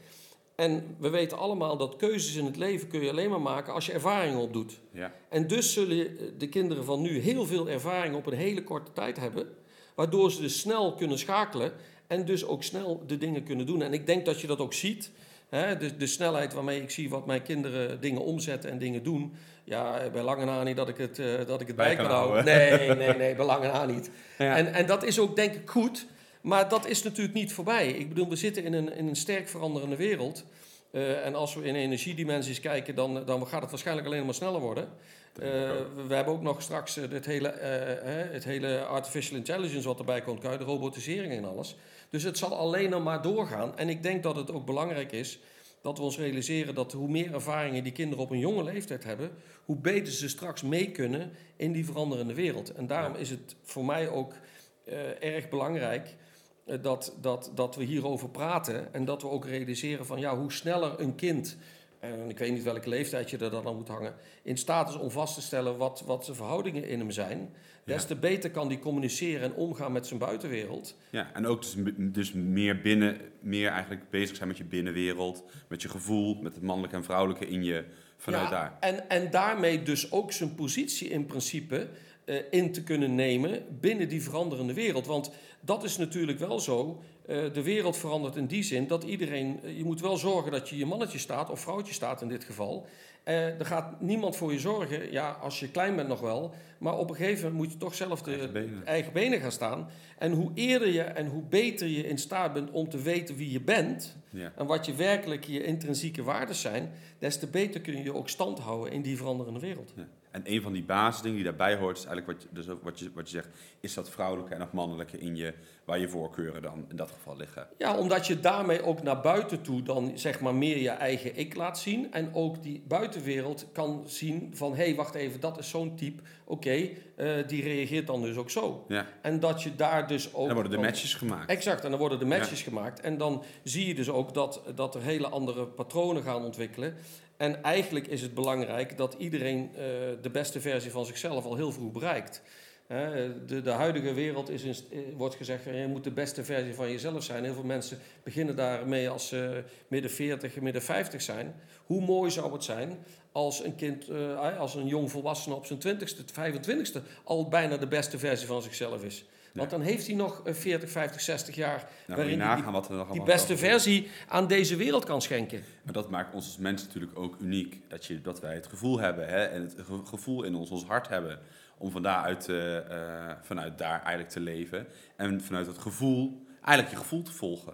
En we weten allemaal dat keuzes in het leven kun je alleen maar maken als je ervaring opdoet. Ja. En dus zullen de kinderen van nu heel veel ervaring op een hele korte tijd hebben, waardoor ze dus snel kunnen schakelen en dus ook snel de dingen kunnen doen. En ik denk dat je dat ook ziet. Hè, de, de snelheid waarmee ik zie wat mijn kinderen dingen omzetten en dingen doen. Ja, bij lange na niet dat ik het, eh, dat ik het bij, Bij kan houden. houden. Nee, nee, nee, bij lange na niet. Ja. En, en dat is ook denk ik goed. Maar dat is natuurlijk niet voorbij. Ik bedoel, we zitten in een, in een sterk veranderende wereld. Eh, en als we in energiedimensies kijken, dan, dan gaat het waarschijnlijk alleen maar sneller worden. Eh, we, hebben ook nog straks het, hele, eh, hè, het hele artificial intelligence wat erbij komt kijken, de robotisering en alles. Dus het zal alleen nog maar doorgaan. En ik denk dat het ook belangrijk is dat we ons realiseren dat hoe meer ervaringen die kinderen op een jonge leeftijd hebben, hoe beter ze straks mee kunnen in die veranderende wereld. En daarom is het voor mij ook erg belangrijk dat, dat, dat we hierover praten en dat we ook realiseren van ja, hoe sneller een kind, en ik weet niet welke leeftijd je er dan aan moet hangen, in staat is om vast te stellen wat, wat zijn verhoudingen in hem zijn, des Ja. te beter kan die communiceren en omgaan met zijn buitenwereld. Ja, en ook dus, dus meer binnen, meer eigenlijk bezig zijn met je binnenwereld, met je gevoel, met het mannelijke en vrouwelijke in je, vanuit Ja, daar. En, en daarmee dus ook zijn positie in principe eh, in te kunnen nemen binnen die veranderende wereld. Want dat is natuurlijk wel zo. eh, de wereld verandert in die zin dat iedereen. eh, je moet wel zorgen dat je je mannetje staat, of vrouwtje staat in dit geval. Eh, er gaat niemand voor je zorgen. Ja, als je klein bent nog wel. Maar op een gegeven moment moet je toch zelf de Eigen benen. eigen benen gaan staan. En hoe eerder je en hoe beter je in staat bent om te weten wie je bent. Ja. En wat je werkelijk je intrinsieke waarden zijn, des te beter kun je je ook stand houden in die veranderende wereld. Ja. En een van die basisdingen die daarbij hoort, is eigenlijk wat je, dus wat je, wat je zegt, is dat vrouwelijke en dat mannelijke in je, waar je voorkeuren dan in dat geval liggen. Ja, omdat je daarmee ook naar buiten toe dan zeg maar meer je eigen ik laat zien. En ook die buitenwereld kan zien van, hé, hey, wacht even, dat is zo'n type. Oké, eh, die reageert dan dus ook zo. Ja. En dat je daar dus ook... En dan worden de matches gemaakt. Exact, en dan worden de matches gemaakt. En dan zie je dus ook dat, dat er hele andere patronen gaan ontwikkelen. En eigenlijk is het belangrijk dat iedereen eh, de beste versie van zichzelf al heel vroeg bereikt. De, de huidige wereld is eh, wordt gezegd, je moet de beste versie van jezelf zijn. Heel veel mensen beginnen daarmee als ze midden 40, midden 50 zijn. Hoe mooi zou het zijn als een kind, eh, als een jong volwassene op zijn 20ste, 25ste al bijna de beste versie van zichzelf is. Want dan heeft hij nog 40, 50, 60 jaar Nou, waarin hij nagaan wat er nog die beste versie aan deze wereld kan schenken. Maar dat maakt ons als mensen natuurlijk ook uniek. Dat, je, dat wij het gevoel hebben hè, en het ge- gevoel in ons, ons hart hebben om van daaruit, eh, eh, vanuit daar eigenlijk te leven. En vanuit dat gevoel, eigenlijk je gevoel te volgen.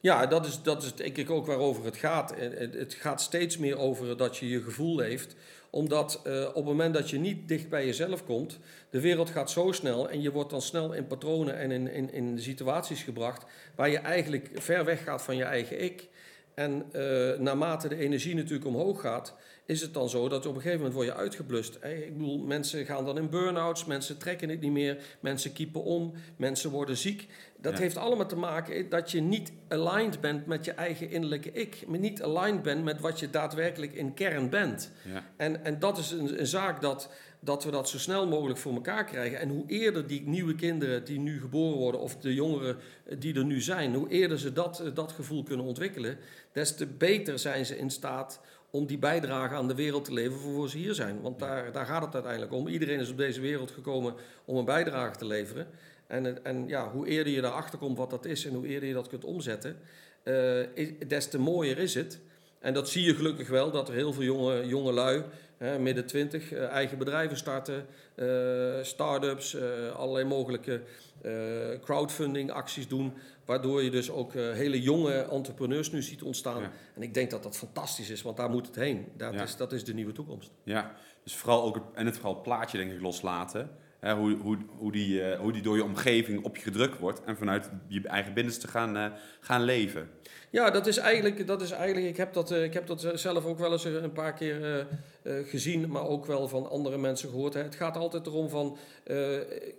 Ja, dat is, dat is denk ik ook waarover het gaat. Het het gaat steeds meer over dat je je gevoel leeft. Omdat eh, op het moment dat je niet dicht bij jezelf komt, de wereld gaat zo snel en je wordt dan snel in patronen en in, in, in situaties gebracht waar je eigenlijk ver weg gaat van je eigen ik. En eh, naarmate de energie natuurlijk omhoog gaat, is het dan zo dat op een gegeven moment word je uitgeblust. Ik bedoel, mensen gaan dan in burn-outs, mensen trekken het niet meer, mensen kiepen om, mensen worden ziek. Dat Ja. heeft allemaal te maken dat je niet aligned bent met je eigen innerlijke ik. Maar niet aligned bent met wat je daadwerkelijk in kern bent. Ja. En, en dat is een, een zaak dat, dat we dat zo snel mogelijk voor elkaar krijgen. En hoe eerder die nieuwe kinderen die nu geboren worden, of de jongeren eh, die er nu zijn, hoe eerder ze dat, eh, dat gevoel kunnen ontwikkelen, des te beter zijn ze in staat om die bijdrage aan de wereld te leveren waarvoor ze hier zijn. Want daar, daar gaat het uiteindelijk om. Iedereen is op deze wereld gekomen om een bijdrage te leveren. En, en ja, hoe eerder je daarachter komt wat dat is en hoe eerder je dat kunt omzetten, eh, des te mooier is het. En dat zie je gelukkig wel, dat er heel veel jonge, jonge lui, hè, midden twintig, eh, eigen bedrijven starten, eh, start-ups, eh, allerlei mogelijke crowdfunding acties doen, waardoor je dus ook hele jonge entrepreneurs nu ziet ontstaan. Ja. En ik denk dat dat fantastisch is, want daar moet het heen. Dat, Ja. is, dat is de nieuwe toekomst. Ja, dus vooral ook het, en het, vooral plaatje denk ik loslaten. Hè, hoe, hoe, hoe, die, eh, hoe die door je omgeving op je gedrukt wordt. En vanuit je eigen binnenste gaan, eh, gaan leven. Ja, dat is eigenlijk, dat is eigenlijk ik, heb dat, eh, ik heb dat zelf ook wel eens een paar keer gezien, maar ook wel van andere mensen gehoord. Hè. Het gaat altijd erom van,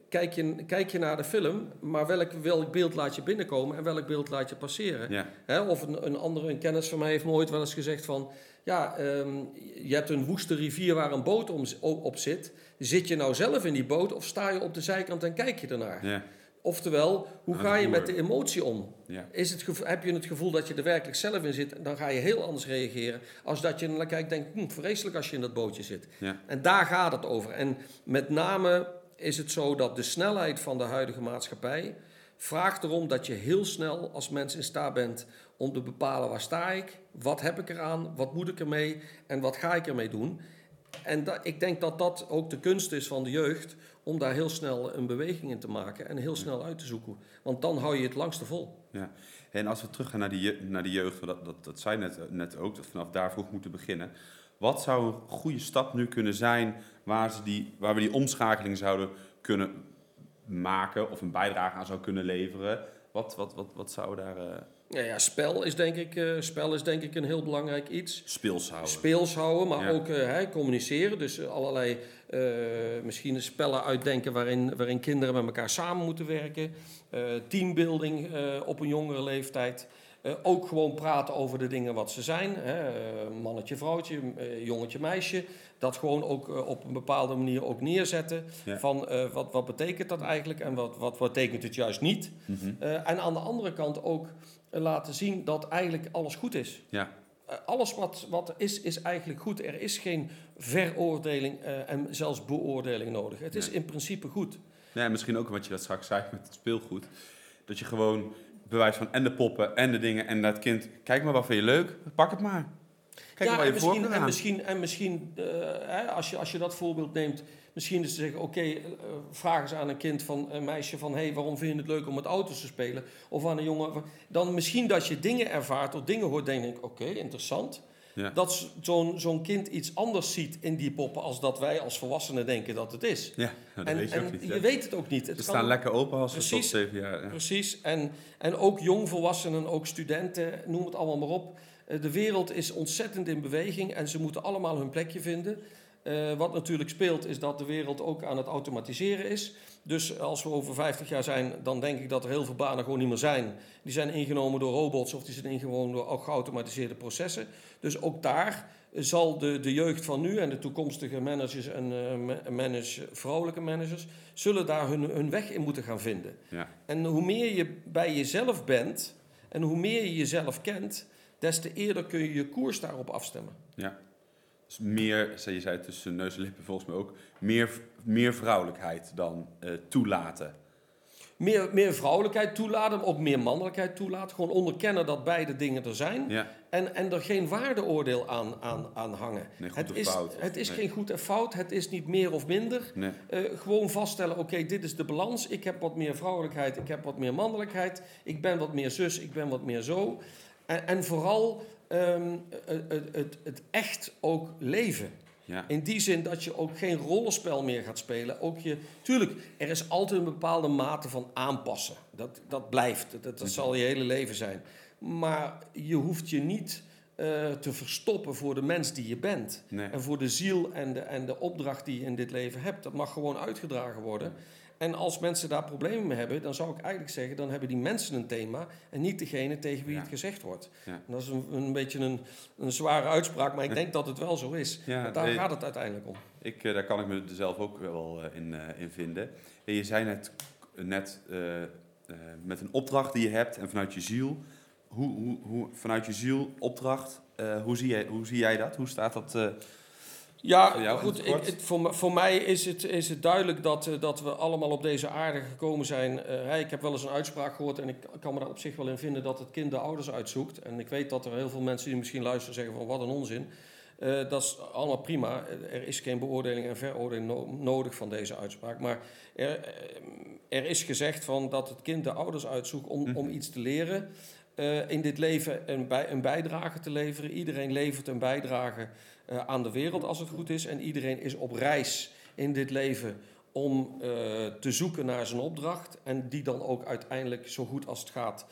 kijk, je, kijk je naar de film, maar welk, welk beeld laat je binnenkomen en welk beeld laat je passeren. Ja, Hè, of een, een andere een kennis van mij heeft me ooit wel eens gezegd van... Ja, ehm, je hebt een woeste rivier waar een boot om, op zit. Zit je nou zelf in die boot of sta je op de zijkant en kijk je ernaar? ja, Oftewel, hoe ga je met de emotie om? ja. Is het heb je het gevoel dat je er werkelijk zelf in zit, dan ga je heel anders reageren. Als dat je naar kijkt denkt, hm, vreselijk als je in dat bootje zit. Ja. En daar gaat het over. En met name is het zo dat de snelheid van de huidige maatschappij vraagt erom dat je heel snel als mens in staat bent om te bepalen waar sta ik, wat heb ik eraan, wat moet ik ermee en wat ga ik ermee doen. En ik denk dat dat ook de kunst is van de jeugd, om daar heel snel een beweging in te maken en heel snel uit te zoeken. Want dan hou je het langste vol. Ja. En als we teruggaan naar die, naar die jeugd, dat, dat, dat zei net, net ook, dat vanaf daar vroeg moeten beginnen. Wat zou een goede stap nu kunnen zijn waar, ze die, waar we die omschakeling zouden kunnen maken of een bijdrage aan zou kunnen leveren? Wat, wat, wat, wat zou daar eh Ja, ja, spel, is denk ik, eh, spel is denk ik een heel belangrijk iets. speels houden? Speels houden, maar Ja. ook eh, communiceren. Dus eh, allerlei misschien spellen uitdenken waarin, waarin kinderen met elkaar samen moeten werken. Teambuilding op een jongere leeftijd. Ook gewoon praten over de dingen wat ze zijn. Hè. Mannetje, vrouwtje, jongetje, meisje. Dat gewoon ook op een bepaalde manier ook neerzetten. Ja. Van wat, wat betekent dat eigenlijk en wat, wat betekent het juist niet. Mhm. En aan de andere kant ook laten zien dat eigenlijk alles goed is. Ja, Eh, alles wat, wat is, is eigenlijk goed. Er is geen veroordeling eh, en zelfs beoordeling nodig. Het is in principe goed. Ja, en misschien ook wat je dat straks zei met het speelgoed. Dat je gewoon bewijs van en de poppen en de dingen en dat kind. Kijk maar wat vind je leuk, pak het maar. Kijk maar waar en je voor misschien, en misschien, en misschien eh, hè, als, je, als je dat voorbeeld neemt, misschien is te zeggen: oké, eh, vraag eens aan een kind van een meisje van hey, waarom vind je het leuk om met auto's te spelen? Of aan een jongen. Dan misschien dat je dingen ervaart of dingen hoort, denk ik: oké, interessant. Ja. Dat zo'n zo'n kind iets anders ziet in die poppen als dat wij als volwassenen denken dat het is. Ja, nou, dat en weet je en weet het ook niet. Ze Het staan kan- lekker open als ze tot zeven jaar. ja. Precies. En, en ook jongvolwassenen, ook studenten, noem het allemaal maar op. Eh, De wereld is ontzettend in beweging en ze moeten allemaal hun plekje vinden. Eh, wat natuurlijk speelt is dat de wereld ook aan het automatiseren is. Dus als we over 50 jaar zijn, dan denk ik dat er heel veel banen gewoon niet meer zijn. Die zijn ingenomen door robots of die zijn ingenomen door geautomatiseerde processen. Dus ook daar zal de, de jeugd van nu en de toekomstige managers en uh, manage, vrouwelijke managers, zullen daar hun, hun weg in moeten gaan vinden. Ja. En hoe meer je bij jezelf bent en hoe meer je jezelf kent, des te eerder kun je je koers daarop afstemmen. Ja. Meer, je zei tussen neus en lippen volgens mij ook, meer, meer vrouwelijkheid dan uh, toelaten meer, meer vrouwelijkheid toelaten, ook meer mannelijkheid toelaten. Gewoon onderkennen dat beide dingen er zijn. Ja. En, en er geen waardeoordeel aan, aan, aan hangen. het is, fout, het is geen goed en fout, het is niet meer of minder. Nee. Uh, gewoon vaststellen, oké, dit is de balans. Ik heb wat meer vrouwelijkheid, ik heb wat meer mannelijkheid. Ik ben wat meer zus, ik ben wat meer zo. En, en vooral um, het, het, het echt ook leven. Ja. In die zin dat je ook geen rollenspel meer gaat spelen. Ook je, tuurlijk, er is altijd een bepaalde mate van aanpassen. Dat, dat blijft, dat, dat zal je hele leven zijn. Maar je hoeft je niet uh, te verstoppen voor de mens die je bent. En voor de ziel en de, en de opdracht die je in dit leven hebt. Dat mag gewoon uitgedragen worden. En als mensen daar problemen mee hebben, dan zou ik eigenlijk zeggen, dan hebben die mensen een thema en niet degene tegen wie het gezegd wordt. Dat is een, een beetje een, een, zware uitspraak, maar ik denk dat het wel zo is. Ja, daar gaat het uiteindelijk om. Ik, eh, daar kan ik me zelf ook wel eh, in, uh, in vinden. je zei net, net met een opdracht die je hebt en vanuit je ziel. Hoe, hoe, hoe, vanuit je ziel, opdracht, hoe, zie jij, hoe zie jij dat? Hoe staat dat ja, goed. Ik, het, voor, voor mij is het, is het duidelijk dat, uh, dat we allemaal op deze aarde gekomen zijn. Uh, ik heb wel eens een uitspraak gehoord en ik kan me daar op zich wel in vinden dat het kind de ouders uitzoekt. En ik weet dat er heel veel mensen die misschien luisteren zeggen van wat een onzin. Uh, dat is allemaal prima. Er is geen beoordeling en veroordeling no nodig van deze uitspraak. Maar er, er, is gezegd van dat het kind de ouders uitzoekt om, hm. om iets te leren. in dit leven een, bij, een bijdrage te leveren. Iedereen levert een bijdrage uh, aan de wereld als het goed is. En iedereen is op reis in dit leven om uh, te zoeken naar zijn opdracht. En die dan ook uiteindelijk zo goed als het gaat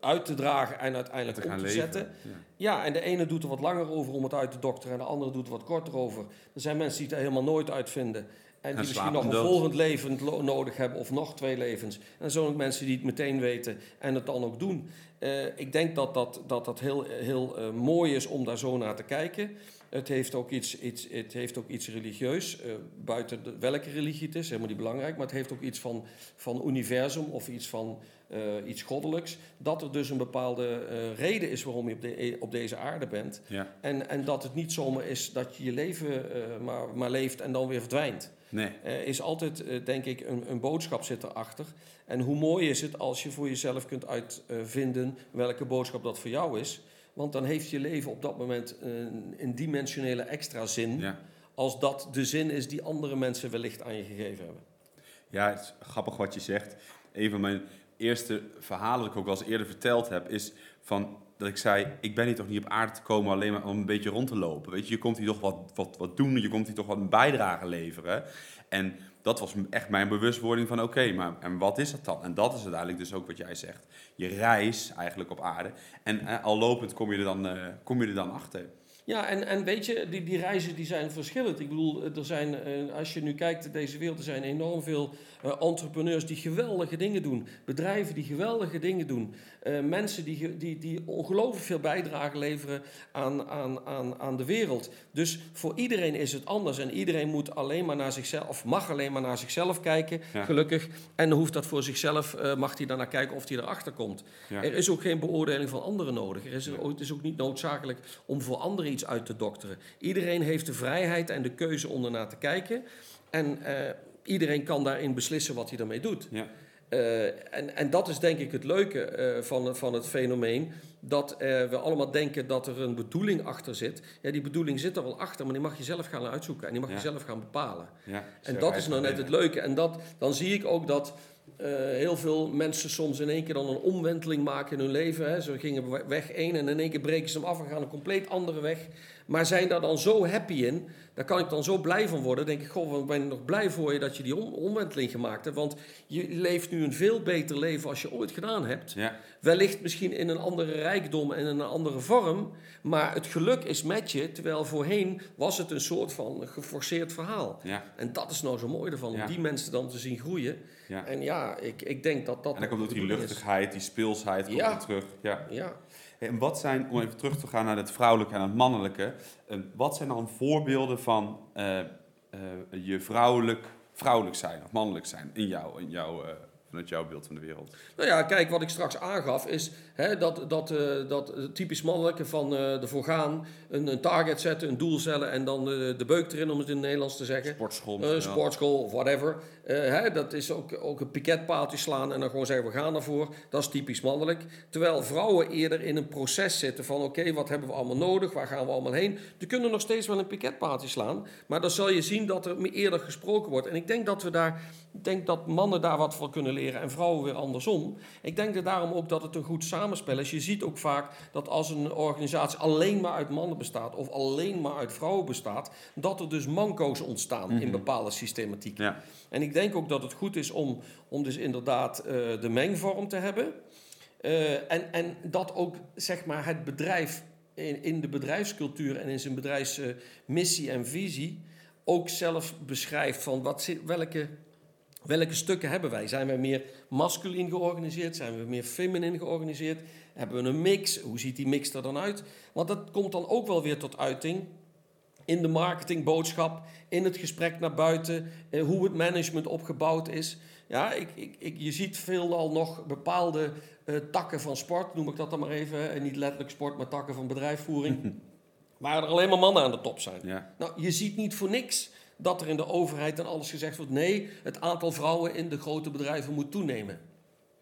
uit te dragen en uiteindelijk te, gaan te zetten. Ja. ja. en de ene doet er wat langer over om het uit te dokteren en de andere doet er wat korter over. Er zijn mensen die het er helemaal nooit uitvinden. En die misschien nog een volgend leven nodig hebben of nog twee levens. En zijn ook mensen die het meteen weten en het dan ook doen. Uh, ik denk dat dat, dat, dat heel, heel uh, mooi is om daar zo naar te kijken. Het heeft ook iets, iets, het heeft ook iets religieus, uh, buiten de, welke religie het is, helemaal niet belangrijk. Maar het heeft ook iets van, van universum of iets van iets goddelijks. Dat er dus een bepaalde reden is waarom je op, de, op deze aarde bent. Ja. En, en dat het niet zomaar is dat je je leven maar, maar leeft en dan weer verdwijnt. Nee. Er is altijd, denk ik, een, een boodschap zit erachter. En hoe mooi is het als je voor jezelf kunt uitvinden welke boodschap dat voor jou is. Want dan heeft je leven op dat moment een, een dimensionele extra zin. Ja. Als dat de zin is die andere mensen wellicht aan je gegeven hebben. Ja, het is grappig wat je zegt. Een van mijn eerste verhalen dat ik ook al eens eerder verteld heb, is van dat ik zei: Ik ben hier toch niet op aarde te komen alleen maar om een beetje rond te lopen. Weet je, je komt hier toch wat, wat, wat doen, je komt hier toch wat een bijdrage leveren. En dat was echt mijn bewustwording van oké, maar en wat is dat dan? En dat is uiteindelijk dus ook wat jij zegt. Je reis eigenlijk op aarde. En eh, al lopend kom je er dan, uh, kom je er dan achter. Ja, en, en weet je, die, die reizen die zijn verschillend. Ik bedoel, er zijn, eh, als je nu kijkt in deze wereld, er zijn enorm veel uh, entrepreneurs die geweldige dingen doen. Bedrijven die geweldige dingen doen. Uh, mensen die, die, die ongelooflijk veel bijdrage leveren aan, aan, aan, aan de wereld. Dus voor iedereen is het anders. En iedereen moet alleen maar naar zichzelf, of mag alleen maar naar zichzelf kijken, gelukkig. En hoeft dat voor zichzelf, mag hij daarnaar kijken of hij erachter komt. Er is ook geen beoordeling van anderen nodig. Er is, het is ook niet noodzakelijk om voor anderen iets uit te dokteren. Iedereen heeft de vrijheid en de keuze om ernaar te kijken. En uh, iedereen kan daarin beslissen wat hij ermee doet. Ja. Uh, en, en dat is denk ik het leuke uh, van, van het fenomeen. Dat we allemaal denken dat er een bedoeling achter zit. Ja, die bedoeling zit er wel achter, maar die mag je zelf gaan uitzoeken. En die mag je zelf gaan bepalen. Ja, en dat is nou net het leuke. En dat, dan zie ik ook dat eh, heel veel mensen soms in één keer dan een omwenteling maken in hun leven. Hè. Ze gingen weg één en in één keer breken ze hem af en gaan een compleet andere weg. Maar zijn daar dan zo happy in, daar kan ik dan zo blij van worden. denk ik, goh, wat ben ik nog blij voor je dat je die omwenteling gemaakt hebt. Want je leeft nu een veel beter leven als je ooit gedaan hebt. Ja. Wellicht misschien in een andere rijkdom en in een andere vorm. Maar het geluk is met je. Terwijl voorheen was het een soort van geforceerd verhaal. Ja. En dat is nou zo mooi ervan. Ja. Om die mensen dan te zien groeien. Ja. En ja, ik, ik denk dat dat... En dan komt ook die luchtigheid, die speelsheid komt terug. Ja. Ja. En wat zijn, om even terug te gaan naar het vrouwelijke en het mannelijke, eh, wat zijn dan voorbeelden van eh, eh, je vrouwelijk, vrouwelijk zijn of mannelijk zijn in jou, in jou, eh, vanuit jouw beeld van de wereld? Nou ja, kijk, wat ik straks aangaf is hè, dat, dat, dat typisch mannelijke van eh ervoor gaan, een, een target zetten, een doel stellen en dan de beuk erin, om het in het Nederlands te zeggen. Sportschool. Sportschool of whatever. Eh, hè, dat is ook, ook een piketpaaltje slaan en dan gewoon zeggen we gaan ervoor. Dat is typisch mannelijk. Terwijl vrouwen eerder in een proces zitten van oké, wat hebben we allemaal nodig? Waar gaan we allemaal heen? Die kunnen nog steeds wel een piketpaaltje slaan. Maar dan zal je zien dat er meer eerder gesproken wordt. En ik denk dat we daar, ik denk dat mannen daar wat van kunnen leren en vrouwen weer andersom. Ik denk dat daarom ook dat het een goed samenspel is. Je ziet ook vaak dat als een organisatie alleen maar uit mannen bestaat of alleen maar uit vrouwen bestaat, dat er dus manco's ontstaan in bepaalde systematiek. Ja. En ik denk ook dat het goed is om, om dus inderdaad eh, de mengvorm te hebben. Eh, en, en dat ook zeg maar, het bedrijf in, in de bedrijfscultuur en in zijn bedrijfsmissie en visie ook zelf beschrijft van wat, zit- welke, welke stukken hebben wij. Zijn wij meer masculin georganiseerd? Zijn we meer feminin georganiseerd? Hebben we een mix? Hoe ziet die mix er dan uit? Want dat komt dan ook wel weer tot uiting in de marketingboodschap, in het gesprek naar buiten, eh, hoe het management opgebouwd is. Ja, ik, ik, ik, je ziet veelal nog bepaalde eh, takken van sport, noem ik dat dan maar even. En niet letterlijk sport, maar takken van bedrijfsvoering. waar er alleen maar mannen aan de top zijn. Ja. Nou, je ziet niet voor niks dat er in de overheid en alles gezegd wordt... nee, het aantal vrouwen in de grote bedrijven moet toenemen.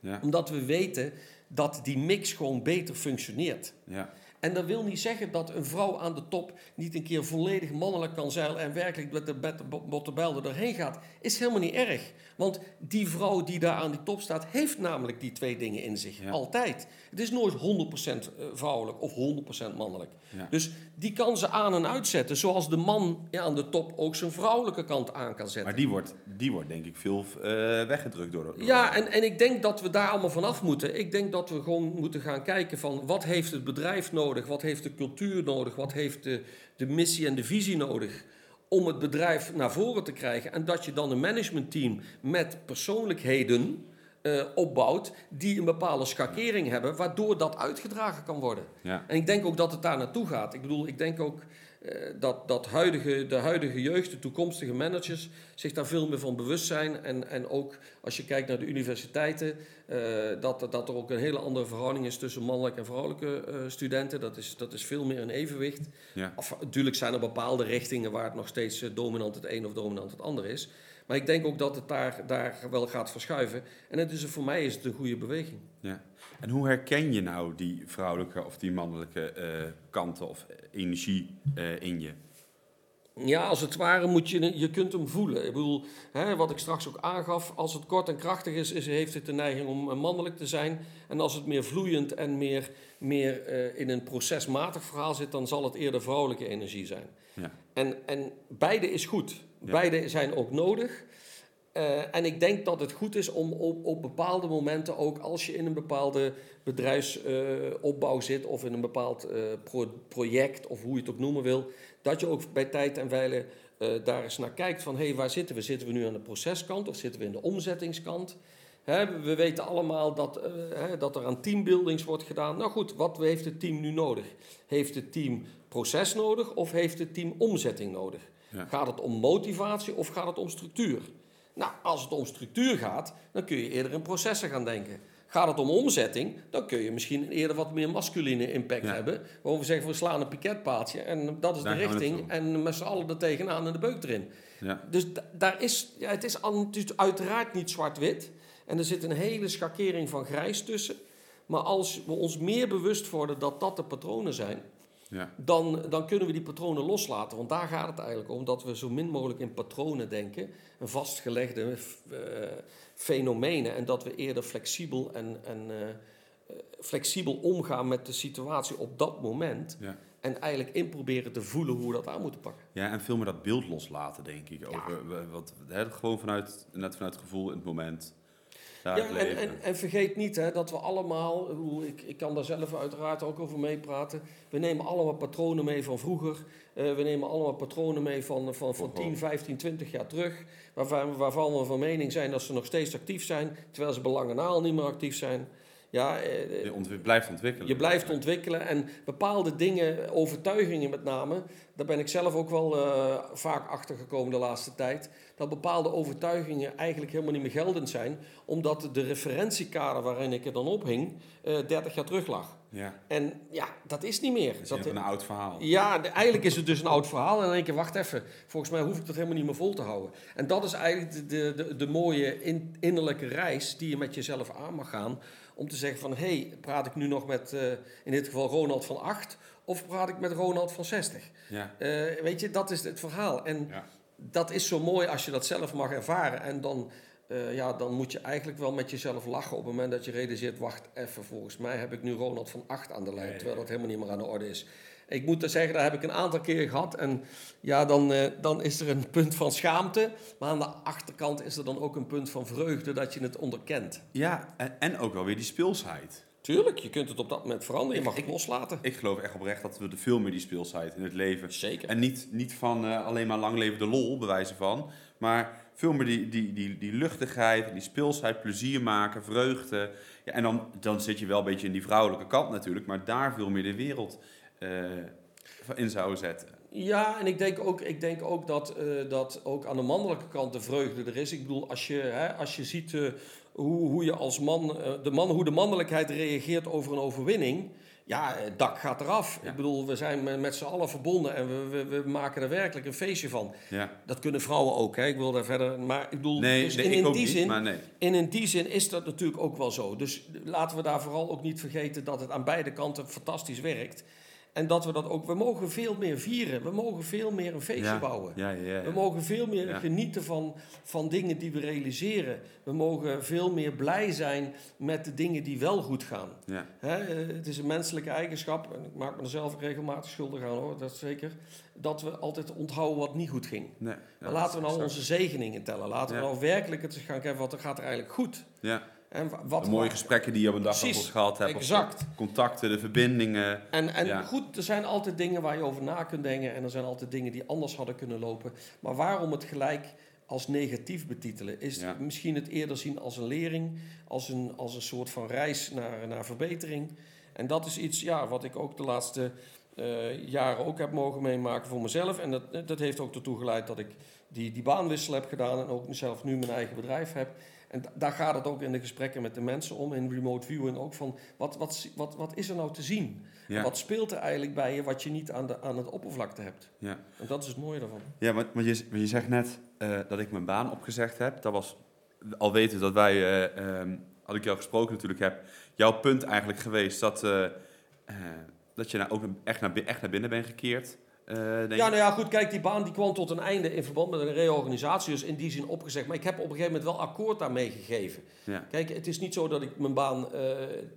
Ja. Omdat we weten dat die mix gewoon beter functioneert. Ja. En dat wil niet zeggen dat een vrouw aan de top niet een keer volledig mannelijk kan zeilen en werkelijk met de bottebel er doorheen gaat. Is helemaal niet erg. Want die vrouw die daar aan die top staat, heeft namelijk die twee dingen in zich. Ja. Altijd. Het is nooit 100% vrouwelijk of 100% mannelijk. Ja. Dus die kan ze aan en uitzetten. Zoals de man ja, aan de top ook zijn vrouwelijke kant aan kan zetten. Maar die wordt, die wordt denk ik veel eh, weggedrukt door... door Ja, en, en ik denk dat we daar allemaal vanaf moeten. Ik denk dat we gewoon moeten gaan kijken van wat heeft het bedrijf nodig, wat heeft de cultuur nodig, wat heeft de, de missie en de visie nodig om het bedrijf naar voren te krijgen. En dat je dan een managementteam met persoonlijkheden eh, opbouwt die een bepaalde schakering hebben, waardoor dat uitgedragen kan worden. Ja. En ik denk ook dat het daar naartoe gaat. Ik bedoel, ik denk ook dat, dat huidige, de huidige jeugd, de toekomstige managers, zich daar veel meer van bewust zijn. En, en ook als je kijkt naar de universiteiten, eh, dat, dat er ook een hele andere verhouding is tussen mannelijke en vrouwelijke eh, studenten. Dat is, dat is veel meer een evenwicht. Ja. Of, natuurlijk zijn er bepaalde richtingen waar het nog steeds eh, dominant het een of dominant het ander is. Maar ik denk ook dat het daar, daar wel gaat verschuiven. En het is, voor mij is het een goede beweging. Ja. En hoe herken je nou die vrouwelijke of die mannelijke eh, kanten of energie eh, in je? Ja, als het ware moet je, je kunt hem voelen. Ik bedoel, hè, wat ik straks ook aangaf, als het kort en krachtig is, is heeft het de neiging om eh, mannelijk te zijn. En als het meer vloeiend en meer, meer in een procesmatig verhaal zit, dan zal het eerder vrouwelijke energie zijn. Ja. En, en beide is goed. Ja. Beide zijn ook nodig. Eh, en ik denk dat het goed is om op, op bepaalde momenten ook als je in een bepaalde bedrijfsopbouw zit of in een bepaald eh, pro- project of hoe je het ook noemen wil, dat je ook bij tijd en wijle eh, daar eens naar kijkt van hé, hey, waar zitten we? Zitten we nu aan de proceskant of zitten we in de omzettingskant? Hè, we weten allemaal dat, eh, hè, dat er aan teambuildings wordt gedaan. Nou goed, wat heeft het team nu nodig? Heeft het team proces nodig of heeft het team omzetting nodig? Ja. Gaat het om motivatie of gaat het om structuur? Nou, als het om structuur gaat, dan kun je eerder in processen gaan denken. Gaat het om omzetting, dan kun je misschien eerder wat meer masculine impact Ja. hebben. Waar we zeggen, we slaan een piketpaaltje en dat is Daar de richting. En met z'n allen er tegenaan en de beuk erin. Ja. Dus da- daar is, ja, het is al- het is uiteraard niet zwart-wit. En er zit een hele schakering van grijs tussen. Maar als we ons meer bewust worden dat dat de patronen zijn... Ja. dan, dan kunnen we die patronen loslaten. Want daar gaat het eigenlijk om, dat we zo min mogelijk in patronen denken, en vastgelegde eh, fenomenen, en dat we eerder flexibel en, en eh, flexibel omgaan met de situatie op dat moment. Ja. En eigenlijk in proberen te voelen hoe we dat aan moeten pakken. ja, en veel meer dat beeld loslaten, denk ik. Over, wat, hè, gewoon vanuit, net vanuit het gevoel in het moment. Ja, het en, leven. en, en vergeet niet hè, dat we allemaal, ik ik, ik kan daar zelf uiteraard ook over meepraten. We nemen allemaal patronen mee van vroeger. Eh, we nemen allemaal patronen mee van, van, van 10, 15, 20 jaar terug. Waarvan, waarvan we van mening zijn dat ze nog steeds actief zijn, terwijl ze belangen na al niet meer actief zijn. Ja, eh, je ontwi- blijft ontwikkelen. je blijft ontwikkelen en bepaalde dingen, overtuigingen met name, daar ben ik zelf ook wel eh, vaak achter gekomen de laatste tijd, dat bepaalde overtuigingen eigenlijk helemaal niet meer geldend zijn, omdat de referentiekader waarin ik er dan op hing, eh 30 jaar terug lag. Ja, En ja, dat is niet meer. dat is Dat, een oud verhaal. ja, de- eigenlijk is het dus een oud verhaal. En dan denk je, wacht even, volgens mij hoef ik dat helemaal niet meer vol te houden. En dat is eigenlijk de, de, de, de mooie in- innerlijke reis die je met jezelf aan mag gaan. Om te zeggen van, hé, hey, praat ik nu nog met, eh, in dit geval Ronald van 8... of praat ik met Ronald van 60? Ja, Eh, weet je, dat is het verhaal. En ja. dat is zo mooi als je dat zelf mag ervaren. En dan, eh, ja, dan moet je eigenlijk wel met jezelf lachen op het moment dat je realiseert... wacht even, volgens mij heb ik nu Ronald van 8 aan de lijn... Terwijl dat helemaal niet meer aan de orde is. Ik moet zeggen, dat heb ik een aantal keer gehad. En ja, dan, eh, dan is er een punt van schaamte. Maar aan de achterkant is er dan ook een punt van vreugde dat je het onderkent. ja en, en ook wel weer die speelsheid. Tuurlijk, je kunt het op dat moment veranderen. Je Ik- mag het loslaten. Ik geloof echt oprecht dat we er veel meer die speelsheid in het leven. Zeker. En niet, niet van eh, alleen maar lang leven de lol, bewijzen van. Maar veel meer die, die, die, die luchtigheid, die speelsheid, plezier maken, vreugde. Ja, en dan, dan zit je wel een beetje in die vrouwelijke kant natuurlijk. Maar daar veel meer de wereld in zou zetten. Ja, en ik denk ook, ik denk ook dat, eh, dat ook aan de mannelijke kant de vreugde er is. Ik bedoel, als je, hè, als je ziet eh, hoe, hoe je als man, eh, de man, hoe de mannelijkheid reageert over een overwinning. Ja, het dak gaat eraf. Ja. Ik bedoel, we zijn met- z'n allen verbonden en we, we, we maken er werkelijk een feestje van. Ja. Dat kunnen vrouwen ook, hè? ik wil daar verder. Maar ik bedoel, Nee, dus nee in, ik in die niet, zin, maar nee. en in die zin is dat natuurlijk ook wel zo. Dus laten we daar vooral ook niet vergeten dat het aan beide kanten fantastisch werkt. En dat we dat ook, we mogen veel meer vieren. We mogen veel meer een feestje Ja. bouwen. Ja, ja, ja. We mogen veel meer genieten van, van dingen die we realiseren. We mogen veel meer blij zijn met de dingen die wel goed gaan. Hè, eh, het is een menselijke eigenschap, en ik maak me er zelf regelmatig schuldig aan hoor, dat zeker. Dat we altijd onthouden wat niet goed ging. Nee. Maar laten we nou onze zegeningen tellen. Laten we nou werkelijk het gaan kijken wat er gaat er eigenlijk goed. Ja. En wa- wat De mooie gesprekken die je op een dag Precies, gehad hebt. exact. de contacten, de verbindingen. En, en Ja. goed, er zijn altijd dingen waar je over na kunt denken. En er zijn altijd dingen die anders hadden kunnen lopen. Maar waarom het gelijk als negatief betitelen? Is Ja. misschien het eerder zien als een lering. Als een, als een soort van reis naar, naar verbetering. En dat is iets ja, wat ik ook de laatste eh, jaren ook heb mogen meemaken voor mezelf. En dat, dat heeft ook ertoe geleid dat ik die, die baanwissel heb gedaan. En ook zelf nu mijn eigen bedrijf heb. En da- daar gaat het ook in de gesprekken met de mensen om. In remote viewing ook van wat, wat, wat, wat is er nou te zien? Ja. Wat speelt er eigenlijk bij je wat je niet aan, de, aan het oppervlakte hebt? Ja. En dat is het mooie daarvan. Ja, maar, maar, je, maar je zegt net eh, dat ik mijn baan opgezegd heb. Dat was al weten dat wij, eh, ehm, had ik jou gesproken natuurlijk, heb jouw punt eigenlijk geweest dat, eh, dat je nou ook echt naar, echt naar binnen bent gekeerd. Eh, Ja, nou ja, goed, kijk, die baan die kwam tot een einde in verband met een reorganisatie. Dus in die zin opgezegd. Maar ik heb op een gegeven moment wel akkoord daarmee gegeven. Ja. Kijk, het is niet zo dat ik mijn baan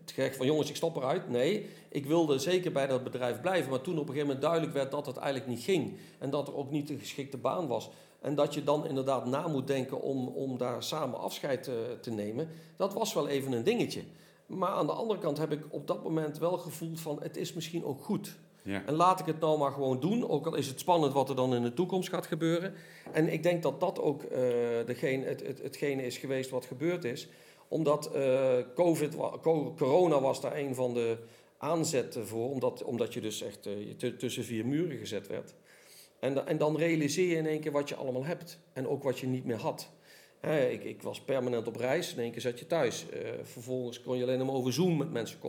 zeg van jongens, ik stop eruit. Nee, ik wilde zeker bij dat bedrijf blijven. Maar toen op een gegeven moment duidelijk werd dat het eigenlijk niet ging. En dat er ook niet de geschikte baan was. En dat je dan inderdaad na moet denken om, om daar samen afscheid eh, te nemen. Dat was wel even een dingetje. Maar aan de andere kant heb ik op dat moment wel gevoeld van het is misschien ook goed. Ja. En laat ik het nou maar gewoon doen, ook al is het spannend wat er dan in de toekomst gaat gebeuren. En ik denk dat dat ook eh, degene, het, het, hetgene is geweest wat gebeurd is. Omdat eh, COVID, corona was daar een van de aanzetten voor, omdat, omdat je dus echt tu- tussen vier muren gezet werd. En, en dan realiseer je in één keer wat je allemaal hebt en ook wat je niet meer had. Ik, ik was permanent op reis, in één keer zat je thuis. Eh, vervolgens kon je alleen maar over Zoom met mensen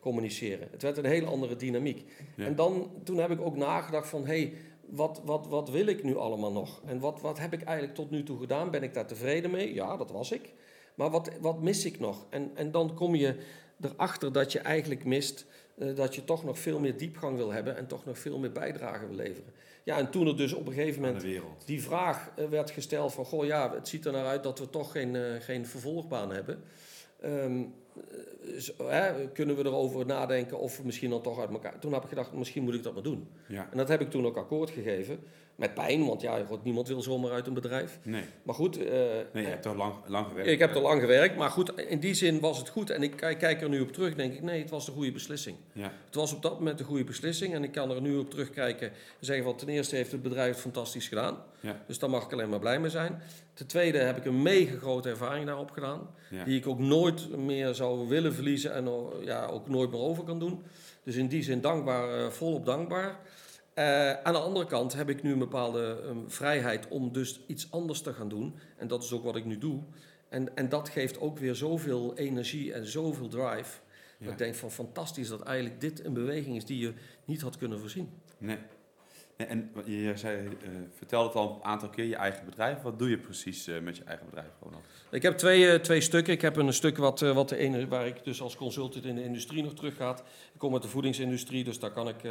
communiceren. Het werd een hele andere dynamiek. Ja. En dan, toen heb ik ook nagedacht van, hé, hey, wat, wat, wat wil ik nu allemaal nog? En wat, wat heb ik eigenlijk tot nu toe gedaan? Ben ik daar tevreden mee? Ja, dat was ik. Maar wat, wat mis ik nog? En, en dan kom je erachter dat je eigenlijk mist eh, dat je toch nog veel meer diepgang wil hebben en toch nog veel meer bijdrage wil leveren. Ja, en toen er dus op een gegeven moment die vraag eh, werd gesteld van, goh ja, het ziet er naar uit dat we toch geen, eh, geen vervolgbaan hebben. Ehm, eh, hè, kunnen we erover nadenken of we misschien dan toch uit elkaar... Toen heb ik gedacht, misschien moet ik dat maar doen. Ja. En dat heb ik toen ook akkoord gegeven. Met pijn, want ja, god, niemand wil zomaar uit een bedrijf. Nee. Maar goed, eh, Nee, je hebt toch lang, lang gewerkt. ik heb er lang gewerkt. Maar goed, in die zin was het goed. En ik kijk- er nu op terug, denk ik, nee, het was de goede beslissing. Ja. Het was op dat moment de goede beslissing. En ik kan er nu op terugkijken en zeggen van ten eerste heeft het bedrijf het fantastisch gedaan. Ja. Dus daar mag ik alleen maar blij mee zijn. Ten tweede heb ik een mega grote ervaring daarop gedaan. Ja. Die ik ook nooit meer zou willen verliezen en oh, ja, ook nooit meer over kan doen. Dus in die zin dankbaar, eh, volop dankbaar. Eh, aan de andere kant heb ik nu een bepaalde ehm, vrijheid om dus iets anders te gaan doen. En dat is ook wat ik nu doe. En, en dat geeft ook weer zoveel energie en zoveel drive. Ja. Dat ik denk van fantastisch dat eigenlijk dit een beweging is die je niet had kunnen voorzien. Nee. nee en je, zei, eh, vertelde het al een aantal keer, je eigen bedrijf. Wat doe je precies eh, met je eigen bedrijf, Ronald? Ik heb twee, twee stukken. Ik heb een stuk wat, wat de ene, waar ik dus als consultant in de industrie nog terug ga. Ik kom uit de voedingsindustrie, dus daar, kan ik,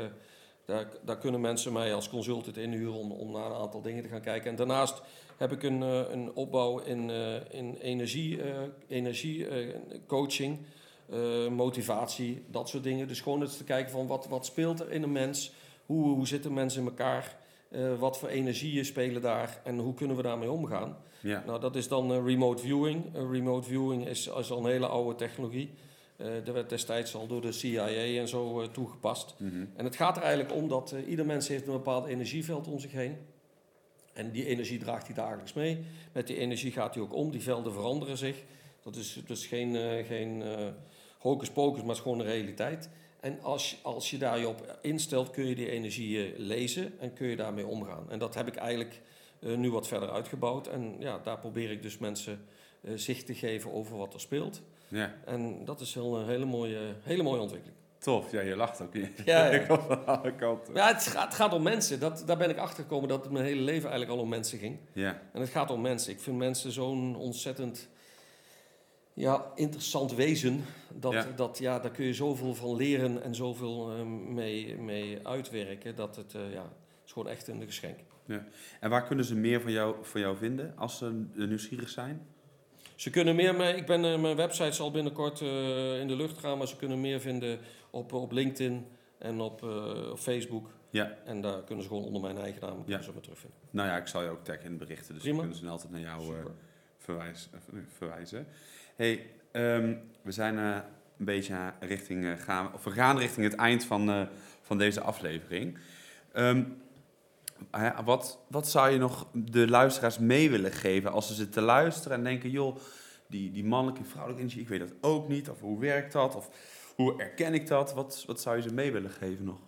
daar, daar kunnen mensen mij als consultant inhuren om, om naar een aantal dingen te gaan kijken. En daarnaast heb ik een, eh, een opbouw in, eh, in energie, eh, energie coaching, eh, motivatie, dat soort dingen. Dus gewoon eens te kijken van wat, wat speelt er in een mens, hoe, hoe zitten mensen in elkaar, wat voor energieën spelen daar en hoe kunnen we daarmee omgaan. Ja. Nou, dat is dan remote viewing. Remote viewing is, is al een hele oude technologie. Eh dat werd destijds al door de CIA en zo eh, toegepast. Mhm. En het gaat er eigenlijk om dat eh, ieder mens heeft een bepaald energieveld om zich heen. En die energie draagt hij dagelijks mee. Met die energie gaat hij ook om. Die velden veranderen zich. Dat is dus geen, geen hocus pocus, maar het is gewoon een realiteit. En als, je- als je daar je op instelt, kun je die energie lezen en kun je daarmee omgaan. En dat heb ik eigenlijk nu wat verder uitgebouwd. En ja, daar probeer ik dus mensen zicht te geven over wat er speelt. Ja. En dat is wel een hele mooie, hele mooie ontwikkeling. Tof. Ja, je lacht ook. Ja, ja. Van alle kanten. Ja, het gaat, het gaat om mensen. Dat, daar ben ik achter gekomen dat het mijn hele leven eigenlijk al om mensen ging. Ja. En het gaat om mensen. Ik vind mensen zo'n ontzettend ja, interessant wezen. Dat, Ja. Dat, ja, daar kun je zoveel van leren en zoveel eh, mee, mee uitwerken. Dat het, eh, ja, het is gewoon echt een geschenk. En waar kunnen ze meer van jou, van jou vinden als ze eh, nieuwsgierig zijn? Ze kunnen meer mee. Ik ben, eh, mijn website zal binnenkort eh, in de lucht gaan, maar ze kunnen meer vinden op, op LinkedIn en op, eh, op Facebook. Ja. En daar kunnen ze gewoon onder mijn eigen naam kunnen ze me terugvinden. Nou ja, ik zal je ook taggen in berichten, dus Prima. dan kunnen ze altijd naar jou verwijs, verwijzen. hey, ehm, we zijn een beetje richting, gaan, of we gaan richting het eind van, van deze aflevering. Hè, wat, wat zou je nog de luisteraars mee willen geven als ze zitten te luisteren en denken, joh, die, die mannelijke en vrouwelijke energie, ik weet dat ook niet, of hoe werkt dat, of hoe erken ik dat? Wat, wat zou je ze mee willen geven nog?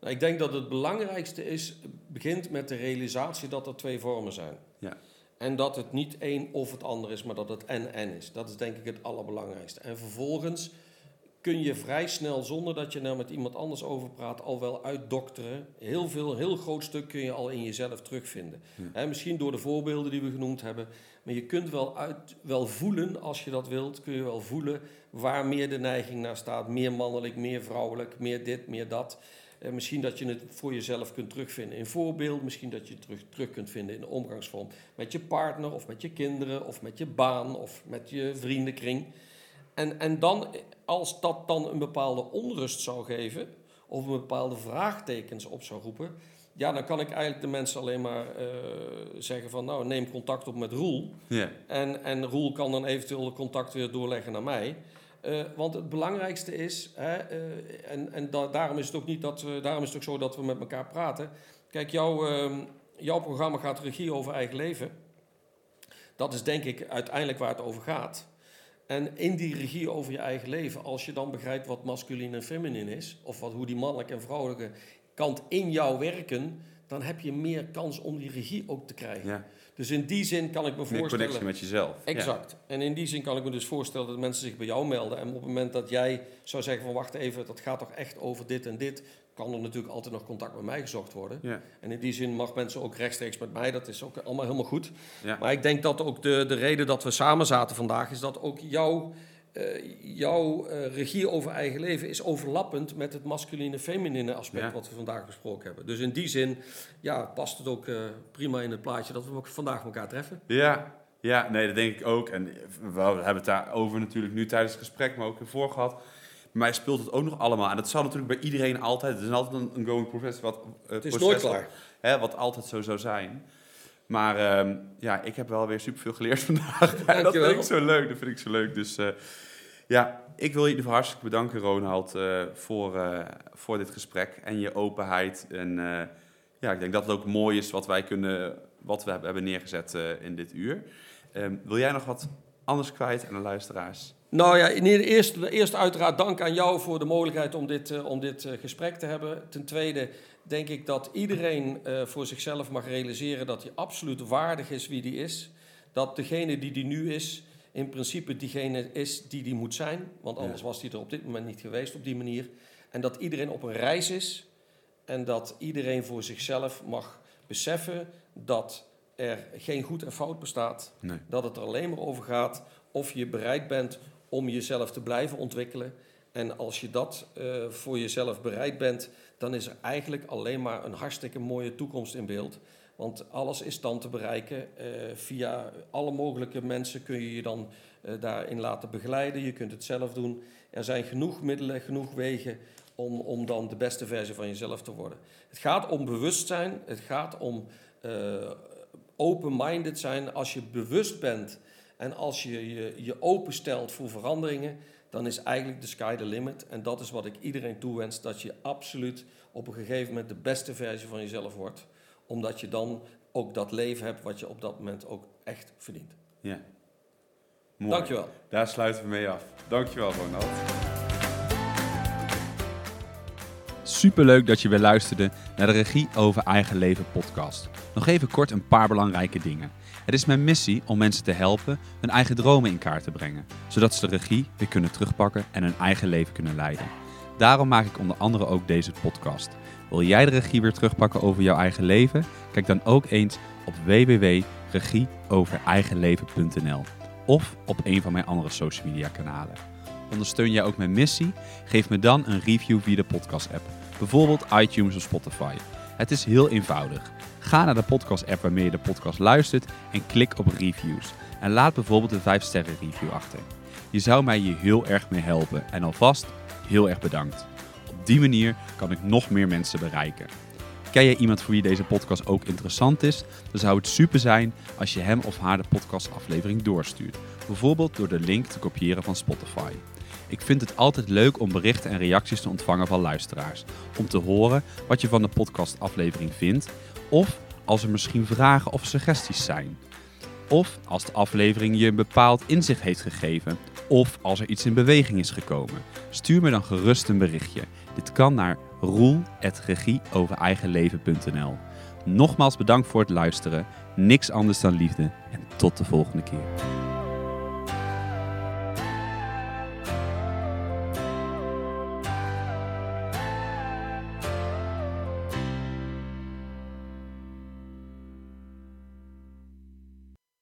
Nou, ik denk dat het belangrijkste is, begint met de realisatie dat er twee vormen zijn. Ja. En dat het niet één of het ander is, maar dat het en-en is. Dat is denk ik het allerbelangrijkste. En vervolgens kun je vrij snel, zonder dat je er met iemand anders over praat, al wel uitdokteren. Heel veel, heel groot stuk kun je al in jezelf terugvinden. Ja. Hè, misschien door de voorbeelden die we genoemd hebben. Maar je kunt wel, uit, wel voelen, als je dat wilt, kun je wel voelen waar meer de neiging naar staat. Meer mannelijk, meer vrouwelijk, meer dit, meer dat. Eh, misschien dat je het voor jezelf kunt terugvinden in voorbeeld. Misschien dat je het terug, terug kunt vinden in de omgangsvorm met je partner of met je kinderen of met je baan of met je vriendenkring. En, en dan, als dat dan een bepaalde onrust zou geven of een bepaalde vraagtekens op zou roepen, ja, dan kan ik eigenlijk de mensen alleen maar eh, zeggen van, nou, neem contact op met Roel. Ja, En, en Roel kan dan eventueel contact weer doorleggen naar mij. Eh, want het belangrijkste is, hè, eh, en, en da- daarom is het ook niet dat we, daarom is het ook zo dat we met elkaar praten. Kijk, jouw, ehm, jouw programma gaat regie over eigen leven. Dat is denk ik uiteindelijk waar het over gaat. En in die regie over je eigen leven, als je dan begrijpt wat masculin en feminin is, of wat, hoe die mannelijke en vrouwelijke kant in jou werken, dan heb je meer kans om die regie ook te krijgen. ja. Dus in die zin kan ik me voorstellen. connectie met jezelf. Ja. Exact. En in die zin kan ik me dus voorstellen dat mensen zich bij jou melden. En op het moment dat jij zou zeggen van wacht even, dat gaat toch echt over dit en dit, kan er natuurlijk altijd nog contact met mij gezocht worden. Ja. En in die zin mag mensen ook rechtstreeks met mij, dat is ook allemaal helemaal goed. Ja. Maar ik denk dat ook de, de reden dat we samen zaten vandaag is dat ook jouw eh, jouw eh, regie over eigen leven is overlappend met het masculine-feminine aspect Ja. wat we vandaag besproken hebben. Dus in die zin ja, past het ook eh, prima in het plaatje dat we ook vandaag elkaar treffen. Ja, ja, nee, dat denk ik ook. En we hebben het daarover natuurlijk nu tijdens het gesprek, maar ook ervoor gehad. Mij speelt het ook nog allemaal. En dat zal natuurlijk bij iedereen altijd. Het is altijd een, een going process. Wat, eh, Het is proces nooit klaar. Hè, wat altijd zo zou zijn. Maar ehm, ja, ik heb wel weer superveel geleerd vandaag. Dat vind ik zo leuk. Dat vind ik zo leuk. Dus eh, ja, ik wil je in ieder geval hartstikke bedanken, Ronald, eh, voor, voor dit gesprek en je openheid. En ja, ik denk dat het ook mooi is wat wij kunnen, wat we hebben neergezet in dit uur. Ehm, wil jij nog wat anders kwijt aan de luisteraars? Nou ja, in de eerste, eerst uiteraard dank aan jou voor de mogelijkheid om dit, eh, om dit eh, gesprek te hebben. Ten tweede denk ik dat iedereen eh, voor zichzelf mag realiseren dat hij absoluut waardig is wie die is. Dat degene die die nu is, in principe diegene is die die moet zijn. Want anders was die er op dit moment niet geweest op die manier. En dat iedereen op een reis is. En dat iedereen voor zichzelf mag beseffen dat er geen goed en fout bestaat. Nee. Dat het er alleen maar over gaat of je bereid bent om jezelf te blijven ontwikkelen. En als je dat eh, voor jezelf bereid bent, dan is er eigenlijk alleen maar een hartstikke mooie toekomst in beeld. Want alles is dan te bereiken. eh, via alle mogelijke mensen kun je je dan eh, daarin laten begeleiden. Je kunt het zelf doen. Er zijn genoeg middelen, genoeg wegen om, om dan de beste versie van jezelf te worden. Het gaat om bewustzijn. Het gaat om open-minded zijn. Als je bewust bent en als je je, je openstelt voor veranderingen, dan is eigenlijk de sky the limit. En dat is wat ik iedereen toewens, dat je absoluut op een gegeven moment de beste versie van jezelf wordt. Omdat je dan ook dat leven hebt wat je op dat moment ook echt verdient. Ja. Mooi. Dankjewel. Daar sluiten we mee af. Dankjewel, Ronald. Superleuk dat je weer luisterde naar de Regie over Eigen Leven podcast. Nog even kort een paar belangrijke dingen. Het is mijn missie om mensen te helpen hun eigen dromen in kaart te brengen, zodat ze de regie weer kunnen terugpakken en hun eigen leven kunnen leiden. Daarom maak ik onder andere ook deze podcast. Wil jij de regie weer terugpakken over jouw eigen leven? Kijk dan ook eens op www.regieovereigenleven.nl of op een van mijn andere social media kanalen. Ondersteun jij ook mijn missie? Geef me dan een review via de podcast app, bijvoorbeeld iTunes of Spotify. Het is heel eenvoudig. Ga naar de podcast app waarmee je de podcast luistert en klik op reviews. En laat bijvoorbeeld een 5 sterren review achter. Je zou mij hier heel erg mee helpen en alvast heel erg bedankt. Op die manier kan ik nog meer mensen bereiken. Ken jij iemand voor wie deze podcast ook interessant is? Dan zou het super zijn als je hem of haar de podcastaflevering doorstuurt. Bijvoorbeeld door de link te kopiëren van Spotify. Ik vind het altijd leuk om berichten en reacties te ontvangen van luisteraars. Om te horen wat je van de podcastaflevering vindt. Of als er misschien vragen of suggesties zijn. Of als de aflevering je een bepaald inzicht heeft gegeven. Of als er iets in beweging is gekomen. Stuur me dan gerust een berichtje. Dit kan naar roel.regieovereigenleven.nl Nogmaals bedankt voor het luisteren. Niks anders dan liefde. En tot de volgende keer.